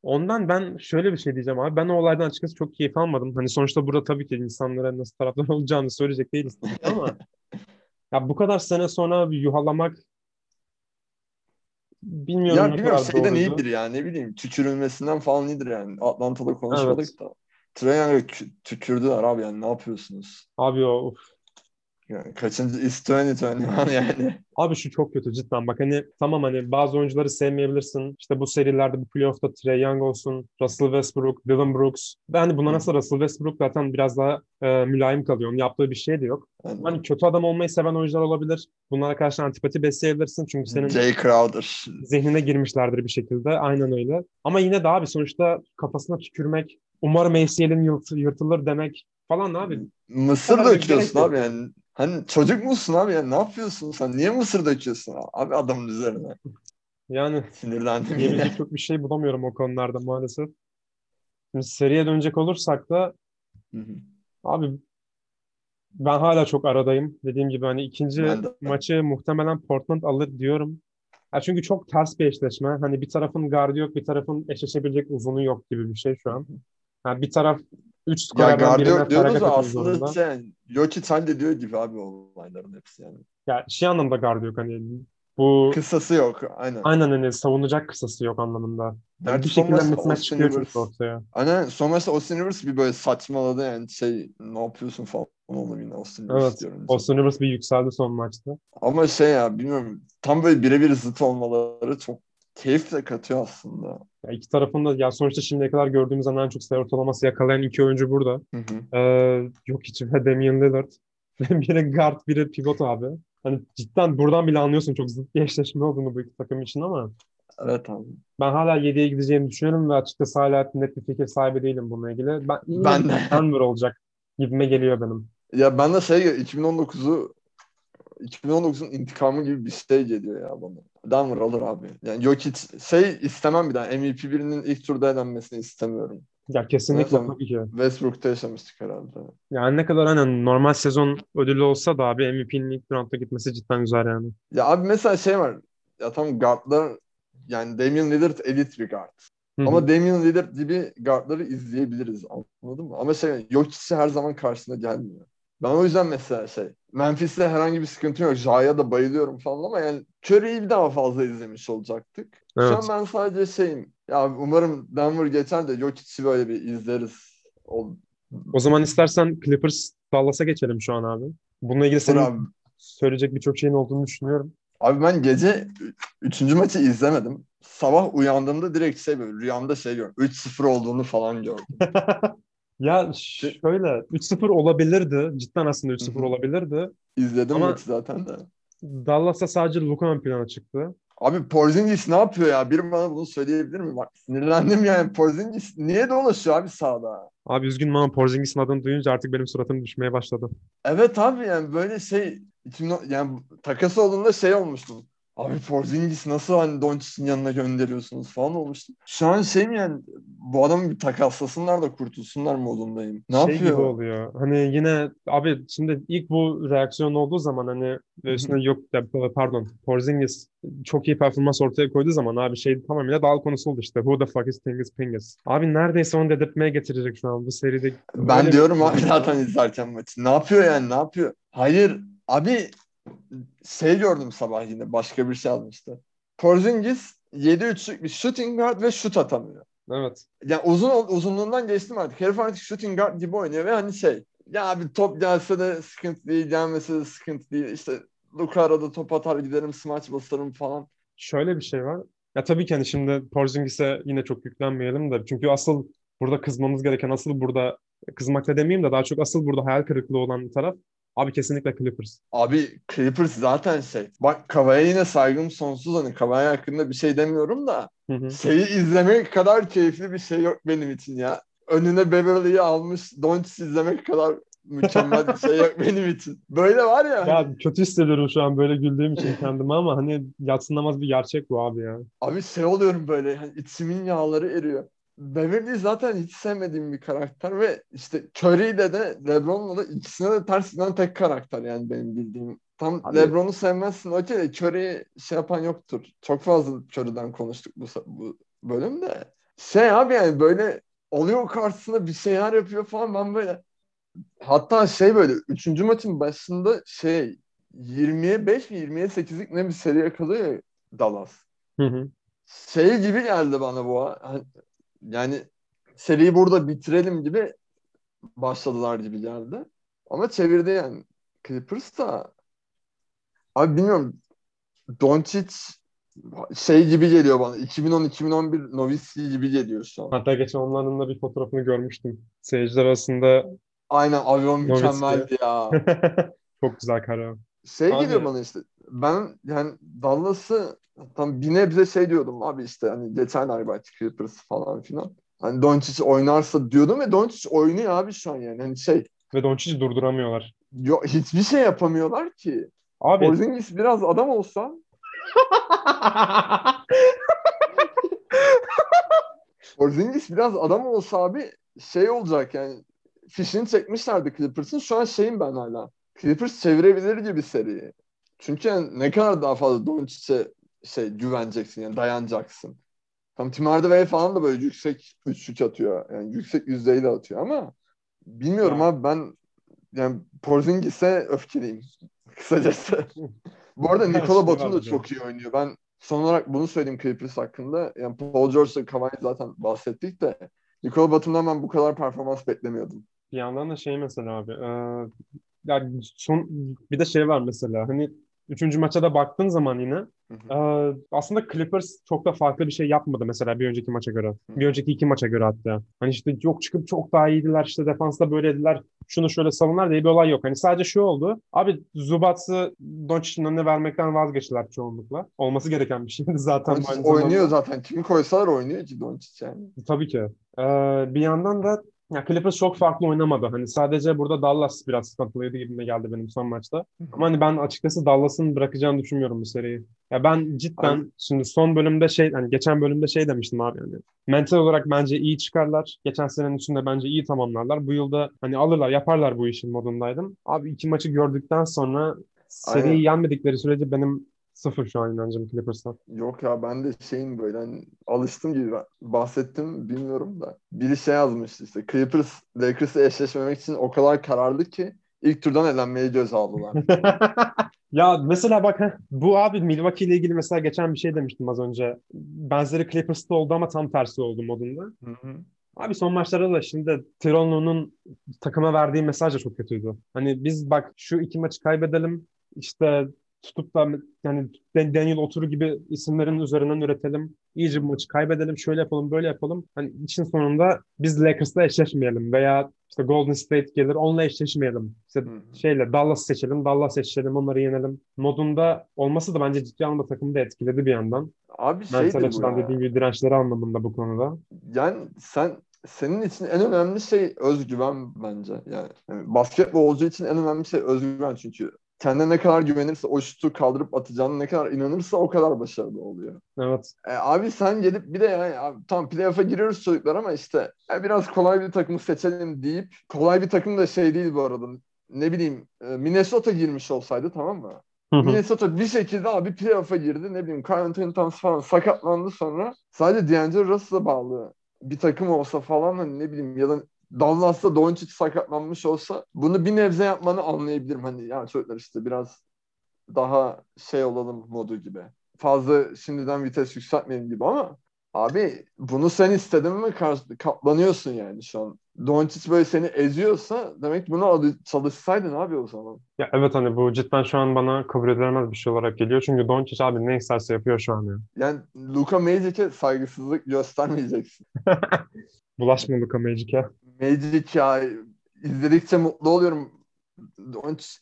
A: Ondan ben şöyle bir şey diyeceğim abi. Ben o olaydan açıkçası çok keyif almadım. Hani sonuçta burada tabii ki insanlara nasıl taraftar olacağını söyleyecek değiliz ama ya bu kadar sene sonra bir yuhalamak bilmiyorum
B: ya bilmiyorum şeyden iyidir yani ne bileyim tükürülmesinden falan iyidir yani. Atlanta'da konuşmadık evet. da. Trae tükürdüler abi yani ne yapıyorsunuz?
A: Abi o of.
B: Yani kaçıncı is 2021 yani.
A: Abi şu çok kötü cidden. Bak hani tamam hani bazı oyuncuları sevmeyebilirsin. İşte bu serilerde bu playoff'ta Trey Young olsun, Russell Westbrook, Dylan Brooks. Ve hani buna nasıl Russell Westbrook zaten biraz daha e, mülayim kalıyor. Onun yaptığı bir şey de yok. Aynen. Hani kötü adam olmayı seven oyuncular olabilir. Bunlara karşı antipati besleyebilirsin. Çünkü senin
B: Jay Crowder.
A: zihnine girmişlerdir bir şekilde. Aynen öyle. Ama yine de abi sonuçta kafasına tükürmek, umarım ACL'in yırt, yırtılır demek falan abi.
B: Mısır döküyorsun abi yani. Hani çocuk musun abi ya ne yapıyorsun sen? Niye mısır döküyorsun abi adamın üzerine?
A: Yani
B: sinirlendim
A: yine. çok bir şey bulamıyorum o konularda maalesef. Şimdi seriye dönecek olursak da hı hı. abi ben hala çok aradayım. Dediğim gibi hani ikinci maçı muhtemelen Portland alır diyorum. Ya çünkü çok ters bir eşleşme. Hani bir tarafın gardı yok, bir tarafın eşleşebilecek uzunu yok gibi bir şey şu an. Yani bir taraf 3
B: skorerden birine diyoruz da aslında sen Jokic sen de diyor gibi abi o olayların hepsi yani.
A: Ya şey anlamda yok hani bu
B: kısası yok aynen.
A: Aynen hani savunacak kısası yok anlamında. Yani bir şekilde mismatch çıkıyor çünkü ortaya.
B: Aynen son maçta Austin Rivers bir böyle saçmaladı yani şey ne yapıyorsun falan oldu yine Austin Rivers
A: evet, diyorum. Austin Rivers bir yükseldi son maçta.
B: Ama şey ya bilmiyorum tam böyle birebir zıt olmaları çok keyif de katıyor aslında.
A: Ya iki tarafında ya sonuçta şimdiye kadar gördüğümüz en çok sayı ortalaması yakalayan iki oyuncu burada. Hı hı. Ee, yok hiç ve Damian Lillard. biri guard, biri pivot abi. Hani cidden buradan bile anlıyorsun çok zıt bir eşleşme olduğunu bu iki takım için ama
B: Evet abi.
A: Ben hala 7'ye gideceğimi düşünüyorum ve açıkçası hala net bir fikir sahibi değilim bununla ilgili. Ben,
B: ben de.
A: Denver olacak gibime geliyor benim.
B: Ya ben de şey 2019'u 2019'un intikamı gibi bir şey geliyor ya bana. Denver alır abi. Yani Jokic şey istemem bir daha. MVP birinin ilk turda elenmesini istemiyorum.
A: Ya kesinlikle evet, tabii ki.
B: Westbrook'ta yaşamıştık herhalde.
A: Yani ne kadar hani normal sezon ödülü olsa da abi MVP'nin ilk roundda gitmesi cidden güzel yani.
B: Ya abi mesela şey var. Ya tam guardlar yani Damian Lillard elit bir guard. Hı-hı. Ama Damian Lillard gibi guardları izleyebiliriz anladın mı? Ama şey Jokic'i her zaman karşısına gelmiyor. Ben o yüzden mesela şey Memphis'te herhangi bir sıkıntı yok. Jaya da bayılıyorum falan ama yani Curry'i bir daha fazla izlemiş olacaktık. Evet. Şu an ben sadece şeyim. Ya umarım Denver geçer de Jokic'i böyle bir izleriz. O,
A: o zaman istersen Clippers Dallas'a geçelim şu an abi. Bununla ilgili senin abi. söyleyecek birçok şeyin olduğunu düşünüyorum.
B: Abi ben gece üçüncü maçı izlemedim. Sabah uyandığımda direkt şey böyle rüyamda şey gördüm. 3-0 olduğunu falan gördüm.
A: ya şöyle 3-0 olabilirdi. Cidden aslında 3-0 olabilirdi.
B: İzledim Ama maçı zaten de.
A: Dallas'ta sadece Luka ön plana çıktı.
B: Abi Porzingis ne yapıyor ya? Biri bana bunu söyleyebilir mi? Bak sinirlendim yani. Porzingis niye dolaşıyor abi sahada?
A: Abi üzgünüm ama Porzingis'in adını duyunca artık benim suratım düşmeye başladı.
B: Evet abi yani böyle şey yani takası olduğunda şey olmuştu. Abi Porzingis nasıl hani Doncic'in yanına gönderiyorsunuz falan olmuştu. Şu an şey mi yani bu adamı bir takaslasınlar da kurtulsunlar modundayım. Ne şey yapıyor? gibi
A: oluyor. Hani yine abi şimdi ilk bu reaksiyon olduğu zaman hani üstüne yok pardon Porzingis çok iyi performans ortaya koyduğu zaman abi şey tamamıyla dal konusu oldu işte. Who the fuck is Tingis Pingis? Abi neredeyse onu dedirtmeye getirecek şu an bu seride.
B: Ben diyorum abi zaten izlerken maçı. Ne yapıyor yani ne yapıyor? Hayır abi şey gördüm sabah yine başka bir şey almıştı. Porzingis 7-3'lük bir shooting guard ve şut atamıyor.
A: Evet.
B: Yani uzun uzunluğundan geçtim artık. Herif artık shooting guard gibi oynuyor ve hani şey ya bir top gelse de sıkıntı değil, gelmese de sıkıntı değil. İşte Luka arada top atar giderim smaç basarım falan.
A: Şöyle bir şey var. Ya tabii ki hani şimdi Porzingis'e yine çok yüklenmeyelim de. Çünkü asıl burada kızmamız gereken, asıl burada kızmak da demeyeyim de daha çok asıl burada hayal kırıklığı olan taraf Abi kesinlikle Clippers.
B: Abi Clippers zaten şey. Bak Kavaya yine saygım sonsuz. Hani Kavaya hakkında bir şey demiyorum da hı hı. şeyi izlemek kadar keyifli bir şey yok benim için ya. Önüne Beverly'yi almış Doncic izlemek kadar mükemmel bir şey yok benim için. Böyle var ya.
A: Ya kötü hissediyorum şu an böyle güldüğüm için kendime ama hani yatsınamaz bir gerçek bu abi ya.
B: Abi şey oluyorum böyle hani içimin yağları eriyor. Beverly zaten hiç sevmediğim bir karakter ve işte Curry'de de LeBron'la da ikisine de ters giden tek karakter yani benim bildiğim. Tam Abi. LeBron'u sevmezsin okey de Curry'i şey yapan yoktur. Çok fazla Curry'den konuştuk bu, bu bölümde. Şey abi yani böyle oluyor karşısında bir şeyler yapıyor falan ben böyle hatta şey böyle 3. maçın başında şey 20'ye 5 mi 20'ye 8'lik ne bir seri yakalıyor Dallas. Hı hı. Şey gibi geldi bana bu. Hani yani seriyi burada bitirelim gibi başladılar gibi geldi. Ama çevirdi yani. Clippers da abi bilmiyorum Doncic şey gibi geliyor bana. 2010-2011 Nowitzki gibi geliyor şu an.
A: Hatta geçen onların da bir fotoğrafını görmüştüm. Seyirciler arasında
B: Aynen avion mükemmeldi ya.
A: Çok güzel kara.
B: Şey abi, geliyor bana işte. Ben yani Dallas'ı tam bir nebze şey diyordum abi işte hani geçen belki Clippers falan filan. Hani Doncic oynarsa diyordum ve Doncic oynuyor abi şu an yani. Hani şey.
A: Ve Doncic'i durduramıyorlar.
B: Yok hiçbir şey yapamıyorlar ki. Abi. Porzingis biraz adam olsa. Porzingis biraz adam olsa abi şey olacak yani. Fişini çekmişlerdi Clippers'ın. Şu an şeyim ben hala. Clippers çevirebilir gibi seriyi. Çünkü yani ne kadar daha fazla Doncic'e şey güveneceksin yani dayanacaksın. Tam Tim Hardaway falan da böyle yüksek üçlük atıyor. Yani yüksek yüzdeyle atıyor ama bilmiyorum ha. abi ben yani Porzingis'e öfkeliyim kısacası. Bu arada Nikola Batum da çok iyi oynuyor. Ben son olarak bunu söyleyeyim Clippers hakkında. Yani Paul George'la Kawhi zaten bahsettik de Nikola Batum'dan ben bu kadar performans beklemiyordum.
A: Bir yandan da şey mesela abi e, yani son bir de şey var mesela hani Üçüncü maça da baktığın zaman yine hı hı. aslında Clippers çok da farklı bir şey yapmadı mesela bir önceki maça göre. Hı. Bir önceki iki maça göre hatta. Hani işte yok çıkıp çok daha iyiydiler işte defansta böylediler şunu şöyle savunlar diye bir olay yok. Hani sadece şu oldu. Abi Zubats'ı Doncic'in önüne vermekten vazgeçtiler çoğunlukla. Olması gereken bir şeydi zaten.
B: Doncic oynuyor zaten. Kimi koysalar oynuyor ki Doncic yani.
A: Tabii ki. Ee, bir yandan da ya Clippers çok farklı oynamadı. Hani sadece burada Dallas biraz sıkıntılıydı gibi geldi benim son maçta. Ama hani ben açıkçası Dallas'ın bırakacağını düşünmüyorum bu seriyi. Ya ben cidden Abi. şimdi son bölümde şey hani geçen bölümde şey demiştim abi yani. Mental olarak bence iyi çıkarlar. Geçen senenin içinde bence iyi tamamlarlar. Bu yılda hani alırlar, yaparlar bu işin modundaydım. Abi iki maçı gördükten sonra seriyi Aynen. yenmedikleri sürece benim Sıfır şu an inancım Clippers'tan.
B: Yok ya ben de şeyin böyle hani alıştım gibi bahsettim bilmiyorum da. Biri şey yazmış işte Clippers Lakers'ı eşleşmemek için o kadar kararlı ki ilk turdan elenmeyi göz aldılar.
A: ya mesela bak bu abi Milwaukee ile ilgili mesela geçen bir şey demiştim az önce. Benzeri Clippers'ta oldu ama tam tersi oldu modunda. Hı hı. Abi son maçlarda da şimdi Tironlu'nun takıma verdiği mesaj da çok kötüydü. Hani biz bak şu iki maçı kaybedelim işte tutup da yani Daniel Oturu gibi isimlerin üzerinden üretelim. İyice bu maçı kaybedelim. Şöyle yapalım, böyle yapalım. Hani için sonunda biz Lakers'la eşleşmeyelim veya işte Golden State gelir onunla eşleşmeyelim. İşte hmm. şeyle Dallas seçelim, Dallas seçelim, onları yenelim. Modunda olması da bence ciddi anlamda takımı da etkiledi bir yandan.
B: Abi şey Mental
A: açıdan dediğim gibi dirençleri anlamında bu konuda.
B: Yani sen senin için en önemli şey özgüven bence. Yani, yani basketbolcu için en önemli şey özgüven çünkü kendine ne kadar güvenirse o şutu kaldırıp atacağını ne kadar inanırsa o kadar başarılı oluyor.
A: Evet.
B: E, abi sen gelip bir de yani abi, tam playoff'a giriyoruz çocuklar ama işte e, biraz kolay bir takımı seçelim deyip kolay bir takım da şey değil bu arada. Ne bileyim e, Minnesota girmiş olsaydı tamam mı? Minnesota bir şekilde abi playoff'a girdi. Ne bileyim Carl Anthony Towns falan sakatlandı sonra. Sadece D'Angelo Russell'a bağlı bir takım olsa falan hani ne bileyim ya da Dallas'ta Doncic sakatlanmış olsa bunu bir nebze yapmanı anlayabilirim. Hani ya çocuklar işte biraz daha şey olalım modu gibi. Fazla şimdiden vites yükseltmeyelim gibi ama abi bunu sen istedin mi katlanıyorsun yani şu an. Doncic böyle seni eziyorsa demek bunu çalışsaydın abi o zaman.
A: Ya evet hani bu cidden şu an bana kabul edilemez bir şey olarak geliyor. Çünkü Doncic abi ne isterse yapıyor şu an ya.
B: Yani Luka Magic'e saygısızlık göstermeyeceksin.
A: Bulaşma Luka Magic'e.
B: Magic ya izledikçe mutlu oluyorum.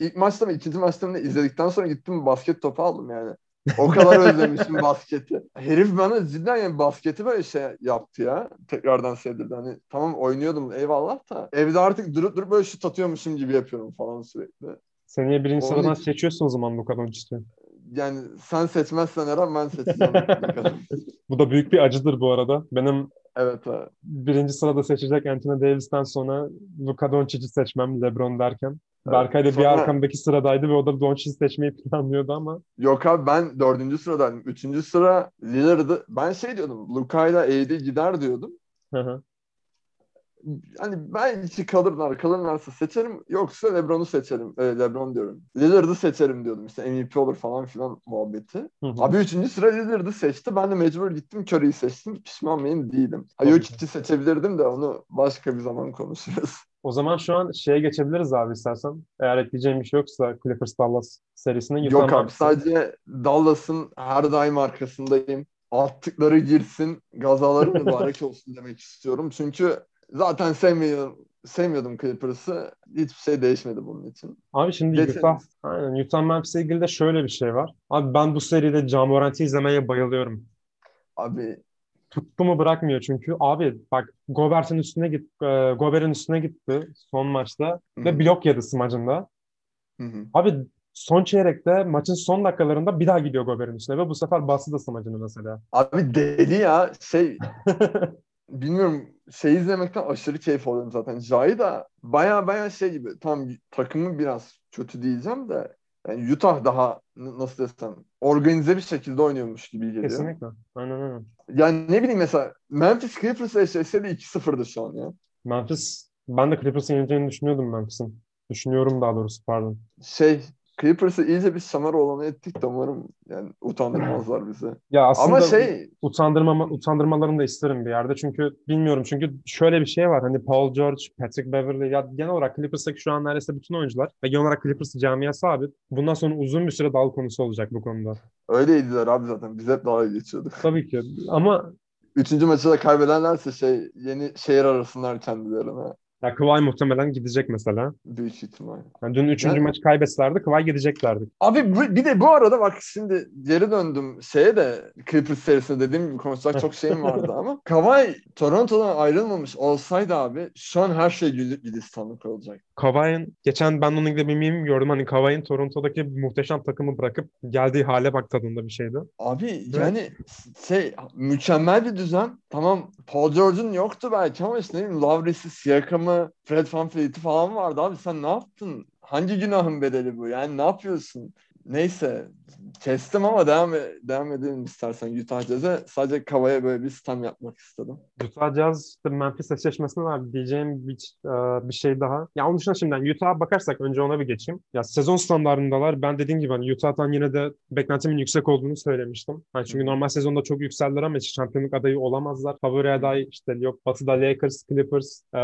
B: İlk maçta mı ikinci maçta mı izledikten sonra gittim basket topu aldım yani. O kadar özlemişim basketi. Herif bana cidden yani basketi böyle şey yaptı ya. Tekrardan sevdirdi. Hani tamam oynuyordum eyvallah da evde artık durup durup böyle şut atıyormuşum gibi yapıyorum falan sürekli.
A: Seneye birinci Onun sıradan için... seçiyorsun o zaman Luka Doncic'i.
B: Yani sen seçmezsen Eren ben seçeceğim.
A: bu da büyük bir acıdır bu arada. Benim
B: Evet abi.
A: Birinci sırada seçecek Anthony Davis'ten sonra Luka Doncic'i seçmem LeBron derken. Evet. Berkay da sonra... bir arkamdaki sıradaydı ve o da Doncic'i seçmeyi planlıyordu ama.
B: Yok abi ben dördüncü sıradaydım. Üçüncü sıra Lillard'ı. Ben şey diyordum. Luka'yla AD gider diyordum. Hı hı hani belki kalırlar kalırlarsa seçerim yoksa Lebron'u seçerim. E, Lebron diyorum. Lillard'ı seçerim diyordum işte MVP olur falan filan muhabbeti. Hı hı. abi üçüncü sıra Lillard'ı seçti. Ben de mecbur gittim Curry'i seçtim. Pişman mıyım? Değilim. Yok iki seçebilirdim de onu başka bir zaman konuşuruz.
A: O zaman şu an şeye geçebiliriz abi istersen. Eğer ekleyeceğim bir şey yoksa Clippers Dallas serisine
B: Yok abi sadece Dallas'ın her daim arkasındayım. Attıkları girsin, gazaları mübarek olsun demek istiyorum. Çünkü zaten sevmiyorum sevmiyordum Clippers'ı. Hiçbir şey değişmedi bunun için.
A: Abi şimdi Geçen... Utah, aynen, Utah Memphis'le ilgili de şöyle bir şey var. Abi ben bu seride Ja Morant'i izlemeye bayılıyorum.
B: Abi
A: tuttu mu bırakmıyor çünkü. Abi bak Gobert'in üstüne git e, Gobert'in üstüne gitti son maçta Hı-hı. ve blok yedi smacında. Hı-hı. Abi son çeyrekte maçın son dakikalarında bir daha gidiyor Gobert'in üstüne ve bu sefer bastı da smacını mesela.
B: Abi deli ya şey bilmiyorum şey izlemekten aşırı keyif alıyorum zaten. Jai da baya baya şey gibi tam takımı biraz kötü diyeceğim de yani Utah daha nasıl desem organize bir şekilde oynuyormuş gibi geliyor.
A: Kesinlikle. Aynen aynen.
B: Yani ne bileyim mesela Memphis Clippers eşleşse de 2-0'dı şu an ya.
A: Memphis ben de Clippers'ın yeneceğini düşünüyordum Memphis'in. Düşünüyorum daha doğrusu pardon.
B: Şey Clippers'ı iyice bir şamar olanı ettik de umarım yani utandırmazlar bizi.
A: Ya aslında Ama şey utandırmama, utandırmalarını da isterim bir yerde. Çünkü bilmiyorum çünkü şöyle bir şey var. Hani Paul George, Patrick Beverly ya genel olarak Clippers'taki şu an neredeyse bütün oyuncular ve genel olarak Clippers camiası abi bundan sonra uzun bir süre dal konusu olacak bu konuda.
B: Öyleydiler abi zaten. Biz hep dalga geçiyorduk.
A: Tabii ki. Ama
B: Üçüncü maçı da kaybedenlerse şey yeni şehir arasınlar kendilerine.
A: Ya Kıvay muhtemelen gidecek mesela.
B: Büyük ihtimal.
A: Yani dün üçüncü yani, maçı kaybetselerdi Kıvay gideceklerdi.
B: Abi bir de bu arada bak şimdi geri döndüm şeye de Clippers serisinde dediğim gibi konuşacak çok şeyim vardı ama Kavay Toronto'dan ayrılmamış olsaydı abi şu an her şey Gülistanlık olacak.
A: Kavay'ın geçen ben onun ilgili bir meme gördüm. Hani Kavay'ın Toronto'daki muhteşem takımı bırakıp geldiği hale bak tadında bir şeydi.
B: Abi yani şey mükemmel bir düzen. Tamam Paul George'un yoktu belki ama işte ne bileyim Lavris'i, Siakam'ı, Fred VanVleet'i falan vardı abi. Sen ne yaptın? Hangi günahın bedeli bu? Yani ne yapıyorsun? Neyse kestim ama devam devam edelim istersen Utah Jazz'e. Sadece Kava'ya böyle bir stam yapmak istedim.
A: Utah Jazz işte Memphis eşleşmesinde var diyeceğim bir, e, bir şey daha. Ya onun dışında şimdiden Utah'a bakarsak önce ona bir geçeyim. Ya sezon standartındalar. Ben dediğim gibi hani Utah'tan yine de beklentimin yüksek olduğunu söylemiştim. Yani çünkü normal sezonda çok yükseldiler ama hiç şampiyonluk adayı olamazlar. Favori aday işte yok Batı'da Lakers, Clippers e,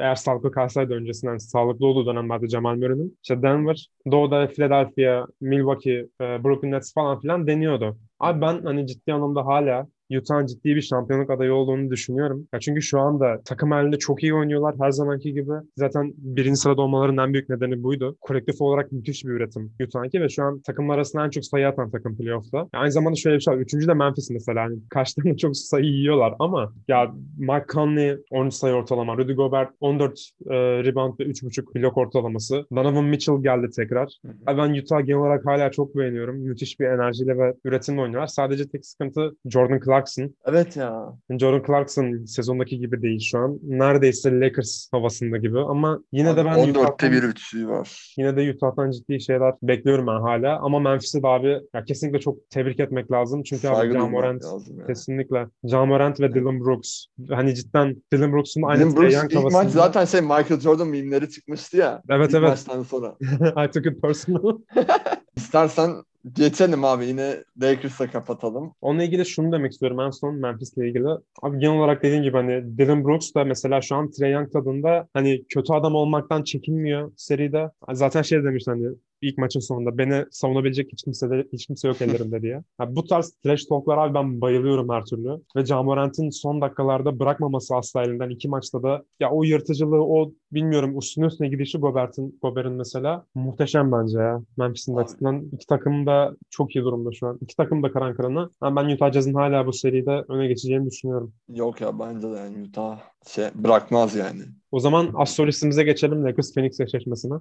A: eğer sağlıklı kalsaydı öncesinden sağlıklı olduğu dönemlerde Jamal Murray'nin. İşte Denver, Doğu'da Philadelphia, Milwaukee, e, Brooklyn Nets falan filan deniyordu. Abi ben hani ciddi anlamda hala Utah'ın ciddi bir şampiyonluk adayı olduğunu düşünüyorum. Ya çünkü şu anda takım halinde çok iyi oynuyorlar her zamanki gibi. Zaten birinci sırada olmalarının en büyük nedeni buydu. Kolektif olarak müthiş bir üretim Utah'ınki ve şu an takımlar arasında en çok sayı atan takım playoff'ta. Ya aynı zamanda şöyle bir şey var. Üçüncü de Memphis mesela. Yani karşılarında çok sayı yiyorlar ama ya Mike Conley 13 sayı ortalama. Rudy Gobert 14 e, rebound ve 3.5 blok ortalaması. Donovan Mitchell geldi tekrar. Ya ben Utah genel olarak hala çok beğeniyorum. Müthiş bir enerjiyle ve üretimle oynuyorlar. Sadece tek sıkıntı Jordan Clark Clarkson.
B: Evet ya.
A: Jordan Clarkson sezondaki gibi değil şu an. Neredeyse Lakers havasında gibi ama yine
B: abi
A: de ben
B: 14'te bir üçlüğü var.
A: Yine de Utah'tan ciddi şeyler bekliyorum ben hala. Ama Memphis'i de abi ya kesinlikle çok tebrik etmek lazım. Çünkü Saygı abi John Morant kesinlikle. John Morant ve Dylan Brooks. Hani cidden Dylan Brooks'un aynı
B: Dylan Brooks ilk havasında. maç zaten şey Michael Jordan mimleri çıkmıştı ya.
A: Evet evet.
B: maçtan sonra.
A: I took it personal.
B: İstersen Geçelim abi yine Lakers'la kapatalım.
A: Onunla ilgili şunu demek istiyorum en son Memphis'le ilgili. Abi genel olarak dediğim gibi hani Dylan Brooks da mesela şu an Trae Young tadında hani kötü adam olmaktan çekinmiyor seride. Zaten şey demiş hani ilk maçın sonunda beni savunabilecek hiç kimse de, hiç kimse yok ellerinde diye. Yani bu tarz trash talklar abi ben bayılıyorum her türlü. Ve Camorant'ın son dakikalarda bırakmaması asla elinden iki maçta da ya o yırtıcılığı o bilmiyorum üstüne üstüne gidişi Gobert'in Gobert'in mesela muhteşem bence ya. Memphis'in açısından iki takım da çok iyi durumda şu an. İki takım da karan kırana. Yani ben Utah Jazz'ın hala bu seride öne geçeceğini düşünüyorum.
B: Yok ya bence de yani Utah şey bırakmaz yani.
A: O zaman astrolistimize geçelim Lakers Phoenix eşleşmesine.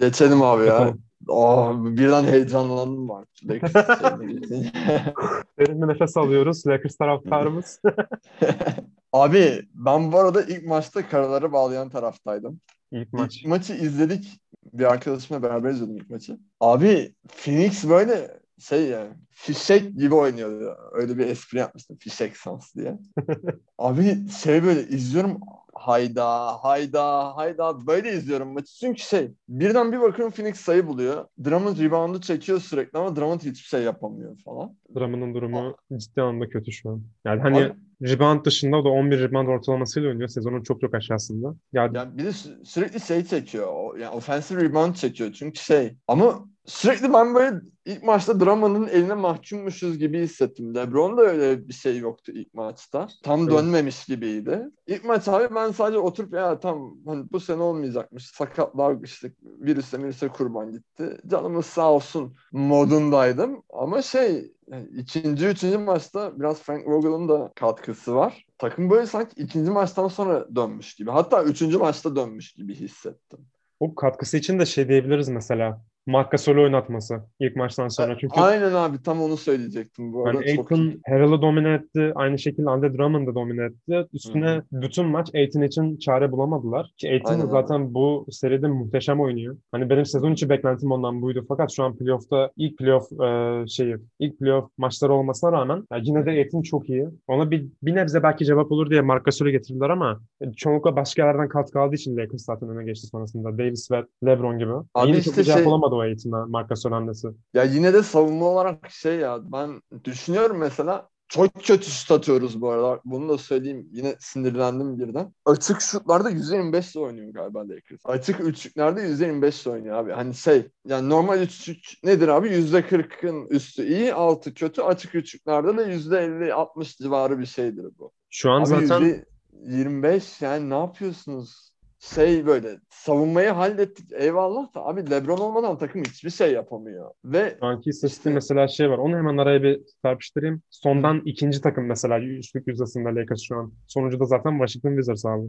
B: Geçelim abi ya. Oh, birden heyecanlandım bak.
A: Derin bir nefes alıyoruz. Lakers taraftarımız.
B: abi ben bu arada ilk maçta karaları bağlayan taraftaydım.
A: İlk maç.
B: İlk maçı izledik. Bir arkadaşımla beraber izledim ilk maçı. Abi Phoenix böyle şey ya fişek gibi oynuyordu. Öyle bir espri yapmıştım. Fişek sans diye. Abi şey böyle izliyorum hayda hayda hayda böyle izliyorum maçı. Çünkü şey birden bir bakıyorum Phoenix sayı buluyor. Drummond reboundu çekiyor sürekli ama Drummond hiçbir şey yapamıyor falan.
A: Drummond'un durumu Aa. ciddi anlamda kötü şu an. Yani hani Abi, rebound dışında o da 11 rebound ortalamasıyla oynuyor. Sezonun çok çok aşağısında.
B: Yani, yani bir de sü- sürekli şey çekiyor. Yani offensive rebound çekiyor. Çünkü şey ama sürekli ben böyle ilk maçta Drummond'un eline mahkummuşuz gibi hissettim. LeBron da öyle bir şey yoktu ilk maçta. Tam evet. dönmemiş gibiydi. İlk maç abi ben sadece oturup ya tam hani bu sene olmayacakmış. Sakatlar işte virüse virüse kurban gitti. Canımız sağ olsun modundaydım. Ama şey yani ikinci, üçüncü maçta biraz Frank Vogel'ın da katkısı var. Takım böyle sanki ikinci maçtan sonra dönmüş gibi. Hatta üçüncü maçta dönmüş gibi hissettim.
A: Bu katkısı için de şey diyebiliriz mesela. Marc Gasol'ü oynatması ilk maçtan sonra. Çünkü
B: Aynen abi tam onu söyleyecektim bu arada.
A: Yani Aiton Harrell'ı domine etti. Aynı şekilde Andre Drummond'ı domine etti. Üstüne Hı-hı. bütün maç Aiton için çare bulamadılar. Ki Aiton zaten abi. bu seride muhteşem oynuyor. Hani benim sezon içi beklentim ondan buydu. Fakat şu an playoff'ta ilk playoff e, şeyi, ilk playoff maçları olmasına rağmen yani yine de Aiton çok iyi. Ona bir, bir nebze belki cevap olur diye Marc Gasol'ü getirdiler ama çoğunlukla başka yerlerden katkı aldığı için Lakers zaten öne geçti sonrasında. Davis ve LeBron gibi. Abi yine işte çok bir cevap şey... olamadı o eğitimden Marcus Hernandez'i.
B: Ya yine de savunma olarak şey ya ben düşünüyorum mesela çok kötü şut atıyoruz bu arada. Bunu da söyleyeyim. Yine sinirlendim birden. Açık şutlarda %25 oynuyor galiba Lakers. Açık üçlüklerde %25 oynuyor abi. Hani şey yani normal üçlük nedir abi? %40'ın üstü iyi, altı kötü. Açık üçlüklerde de %50-60 civarı bir şeydir bu.
A: Şu an abi zaten
B: %25 yani ne yapıyorsunuz? Şey böyle savunmayı hallettik eyvallah da abi Lebron olmadan takım hiçbir şey yapamıyor. Ve
A: Sanki işte, mesela şey var onu hemen araya bir tarpıştırayım. Sondan ikinci takım mesela üçlük yüzdesinde Lakers şu an. Sonucu da zaten Washington Wizards abi.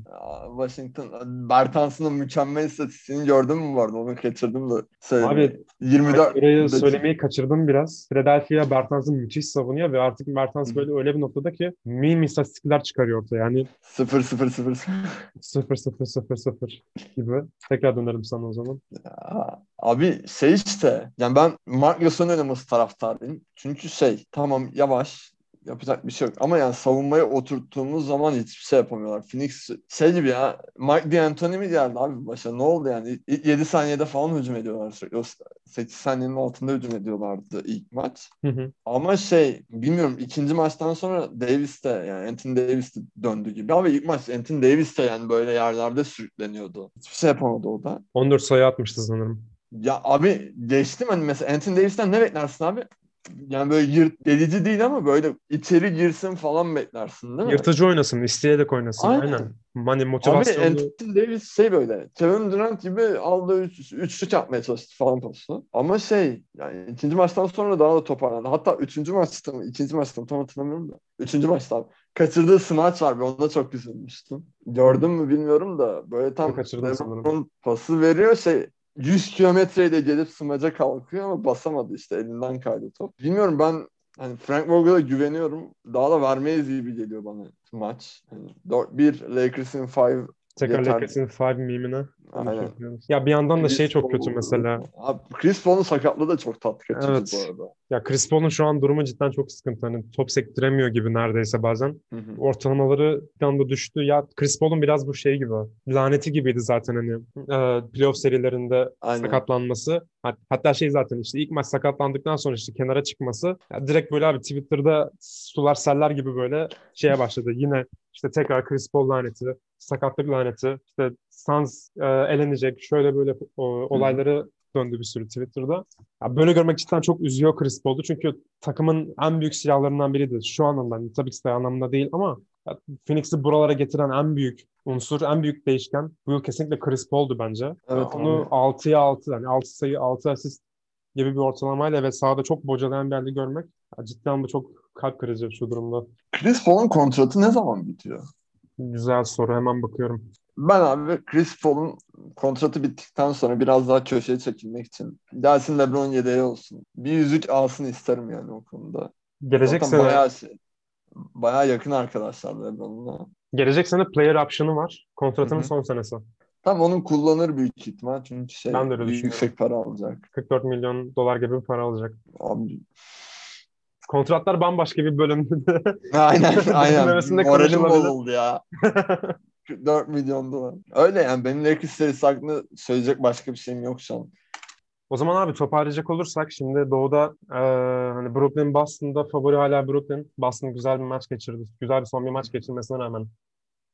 B: Washington Bertans'ın mükemmel istatistiğini gördün mü vardı onu kaçırdım da.
A: Söyleyeyim. Abi 24 orayı söylemeyi kaçırdım biraz. Philadelphia Bertans'ın müthiş savunuyor ve artık Bertans böyle öyle bir noktada ki mim istatistikler çıkarıyor ortaya. Yani
B: 0 0 0
A: 0 0 0 0 gibi. Tekrar dönerim sana o zaman.
B: Ya, abi şey işte yani ben Mark Gasol'un oynaması taraftarıyım. Çünkü şey tamam yavaş yapacak bir şey yok. Ama yani savunmaya oturttuğumuz zaman hiçbir şey yapamıyorlar. Phoenix şey gibi ya Mike D'Antoni mi geldi abi başa ne oldu yani? 7 saniyede falan hücum ediyorlar sürekli. O 8 saniyenin altında hücum ediyorlardı ilk maç.
A: Hı hı.
B: Ama şey bilmiyorum ikinci maçtan sonra Davis de yani Anthony Davis de döndü gibi. Abi ilk maç Anthony Davis de yani böyle yerlerde sürükleniyordu. Hiçbir şey yapamadı o da.
A: 14 sayı atmıştı sanırım.
B: Ya abi geçtim hani mesela Anthony Davis'ten ne beklersin abi? Yani böyle yırt delici değil ama böyle içeri girsin falan beklersin değil mi?
A: Yırtıcı oynasın, isteyerek oynasın. Aynen. Aynen. Hani motivasyonu...
B: Abi Anthony Davis şey böyle Kevin Durant gibi aldığı üç, üçlük yapmaya çalıştı falan postu. Ama şey yani ikinci maçtan sonra daha da toparlandı. Hatta üçüncü maçta mı? ikinci maçta mı? Tam hatırlamıyorum da. Üçüncü maçta abi. Kaçırdığı smaç var. Ben ona çok üzülmüştüm. Gördün mü bilmiyorum da böyle tam
A: Kaçırdım
B: pası veriyor şey 100 kilometreyle gelip smaca kalkıyor ama basamadı işte elinden kaydı top. Bilmiyorum ben hani Frank Vogel'a güveniyorum. Daha da vermeyiz gibi geliyor bana maç. Yani 4-1 Lakers'in 5
A: Tekrar Lakers'in 5 mimine. Aynen. Ya bir yandan da Chris şey çok kötü mesela.
B: Abi Chris Paul'un sakatlığı da çok tatlı kaçırdı evet. bu arada.
A: Ya Chris Paul'un şu an durumu cidden çok sıkıntı. Hani top sektiremiyor gibi neredeyse bazen. Hı hı. Ortalamaları bir anda düştü. Ya Chris Paul'un biraz bu şey gibi. Laneti gibiydi zaten hani e, playoff serilerinde Aynen. sakatlanması. Hatta şey zaten işte ilk maç sakatlandıktan sonra işte kenara çıkması. Ya direkt böyle abi Twitter'da sular seller gibi böyle şeye başladı. Yine işte tekrar Chris Paul laneti, sakatlık laneti, işte Suns e, elenecek, şöyle böyle o, olayları döndü bir sürü Twitter'da. Ya böyle görmek cidden çok üzüyor Chris Paul'u çünkü takımın en büyük silahlarından biridir. Şu anlamda, tabii ki de anlamda değil ama Phoenix'i buralara getiren en büyük unsur, en büyük değişken bu yıl kesinlikle Chris Paul'du bence. Evet, Onu 6'ya 6, yani 6 sayı, 6 asist gibi bir ortalamayla ve sahada çok bocalayan bir halde görmek cidden bu çok kalp kırıcı şu durumda.
B: Chris Paul'un kontratı ne zaman bitiyor?
A: Güzel soru. Hemen bakıyorum.
B: Ben abi Chris Paul'un kontratı bittikten sonra biraz daha köşeye çekilmek için gelsin LeBron yedeği olsun. Bir yüzük alsın isterim yani o konuda.
A: Gelecek Zaten sene
B: bayağı, şey, bayağı yakın arkadaşlar LeBron'la.
A: Gelecek sene player option'ı var. Kontratının Hı-hı. son senesi.
B: Tam onun kullanır büyük ihtimal çünkü şey ben de büyük yüksek para alacak.
A: 44 milyon dolar gibi bir para alacak.
B: Abi
A: kontratlar bambaşka bir bölümde.
B: aynen aynen. Moralim bozuldu ya. 4 milyon dolar. Öyle yani benim Lakers serisi hakkında söyleyecek başka bir şeyim yok şu an.
A: O zaman abi toparlayacak olursak şimdi Doğu'da e, hani Brooklyn Boston'da favori hala Brooklyn. Boston güzel bir maç geçirdi. Güzel bir son bir maç geçirmesine rağmen.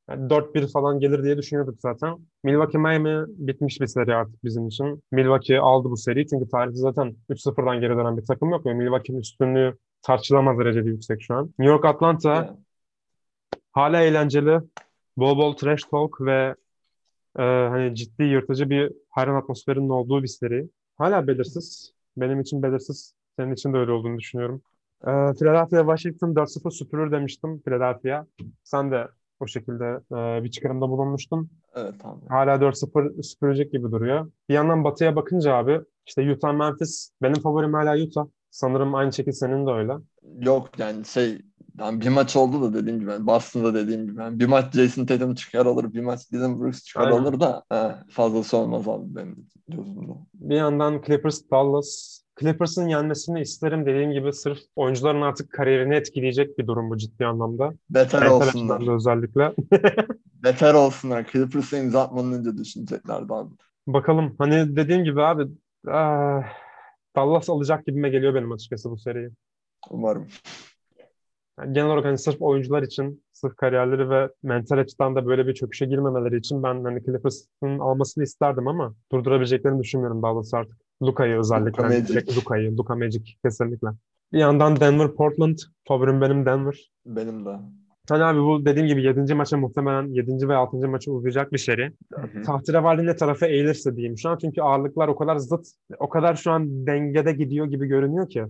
A: Yani 4-1 falan gelir diye düşünüyorduk zaten. Milwaukee Miami bitmiş bir seri artık bizim için. Milwaukee aldı bu seriyi çünkü tarihte zaten 3-0'dan geri dönen bir takım yok. Yani Milwaukee'nin üstünlüğü tartışılamaz derecede yüksek şu an. New York Atlanta hala eğlenceli. Bol bol trash talk ve e, hani ciddi yırtıcı bir hayran atmosferinin olduğu bir seri. Hala belirsiz. Benim için belirsiz. Senin için de öyle olduğunu düşünüyorum. E, Philadelphia Washington 4-0 süpürür demiştim Philadelphia. Sen de o şekilde e, bir çıkarımda bulunmuştun.
B: Evet abi.
A: Hala 4-0 süpürecek gibi duruyor. Bir yandan batıya bakınca abi işte Utah Memphis benim favorim hala Utah. Sanırım aynı şekilde senin de öyle.
B: Yok yani şey yani bir maç oldu da dediğim gibi yani Boston'da dediğim gibi yani bir maç Jason Tatum çıkar alır bir maç Dylan Brooks çıkar Aynen. alır da he, fazlası olmaz abi benim gözümde.
A: Bir yandan Clippers Dallas Clippers'ın yenmesini isterim dediğim gibi sırf oyuncuların artık kariyerini etkileyecek bir durum bu ciddi anlamda.
B: Beter Mental olsunlar.
A: Özellikle.
B: Beter olsunlar. Clippers'ı imza atmadan önce düşüneceklerdi abi.
A: Bakalım. Hani dediğim gibi abi ah, Dallas alacak gibime geliyor benim açıkçası bu seriyi.
B: Umarım.
A: Yani genel olarak hani sırf oyuncular için, sırf kariyerleri ve mental açıdan da böyle bir çöküşe girmemeleri için ben hani Clippers'ın almasını isterdim ama durdurabileceklerini düşünmüyorum Dallas artık. Luka'yı özellikle. Luka Magic. Luka'yı, Luka Magic kesinlikle. Bir yandan Denver, Portland. Favorim benim Denver.
B: Benim de.
A: Hani abi bu dediğim gibi 7. maça muhtemelen 7. ve 6. maça uzayacak bir seri. Tahterevalli ne tarafa eğilirse diyeyim şu an. Çünkü ağırlıklar o kadar zıt, o kadar şu an dengede gidiyor gibi görünüyor ki.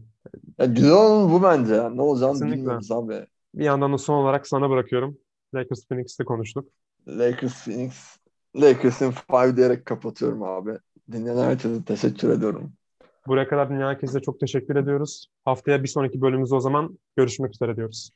B: Ya güzel olan bu bence. Ne olacağını Kesinlikle. bilmiyoruz abi.
A: Bir yandan da son olarak sana bırakıyorum. Lakers Phoenix'te konuştuk.
B: Lakers Phoenix. Lakers'in 5 diyerek kapatıyorum abi. Dinleyen herkese teşekkür ediyorum.
A: Buraya kadar dinleyen herkese çok teşekkür ediyoruz. Haftaya bir sonraki bölümümüzde o zaman görüşmek üzere diyoruz.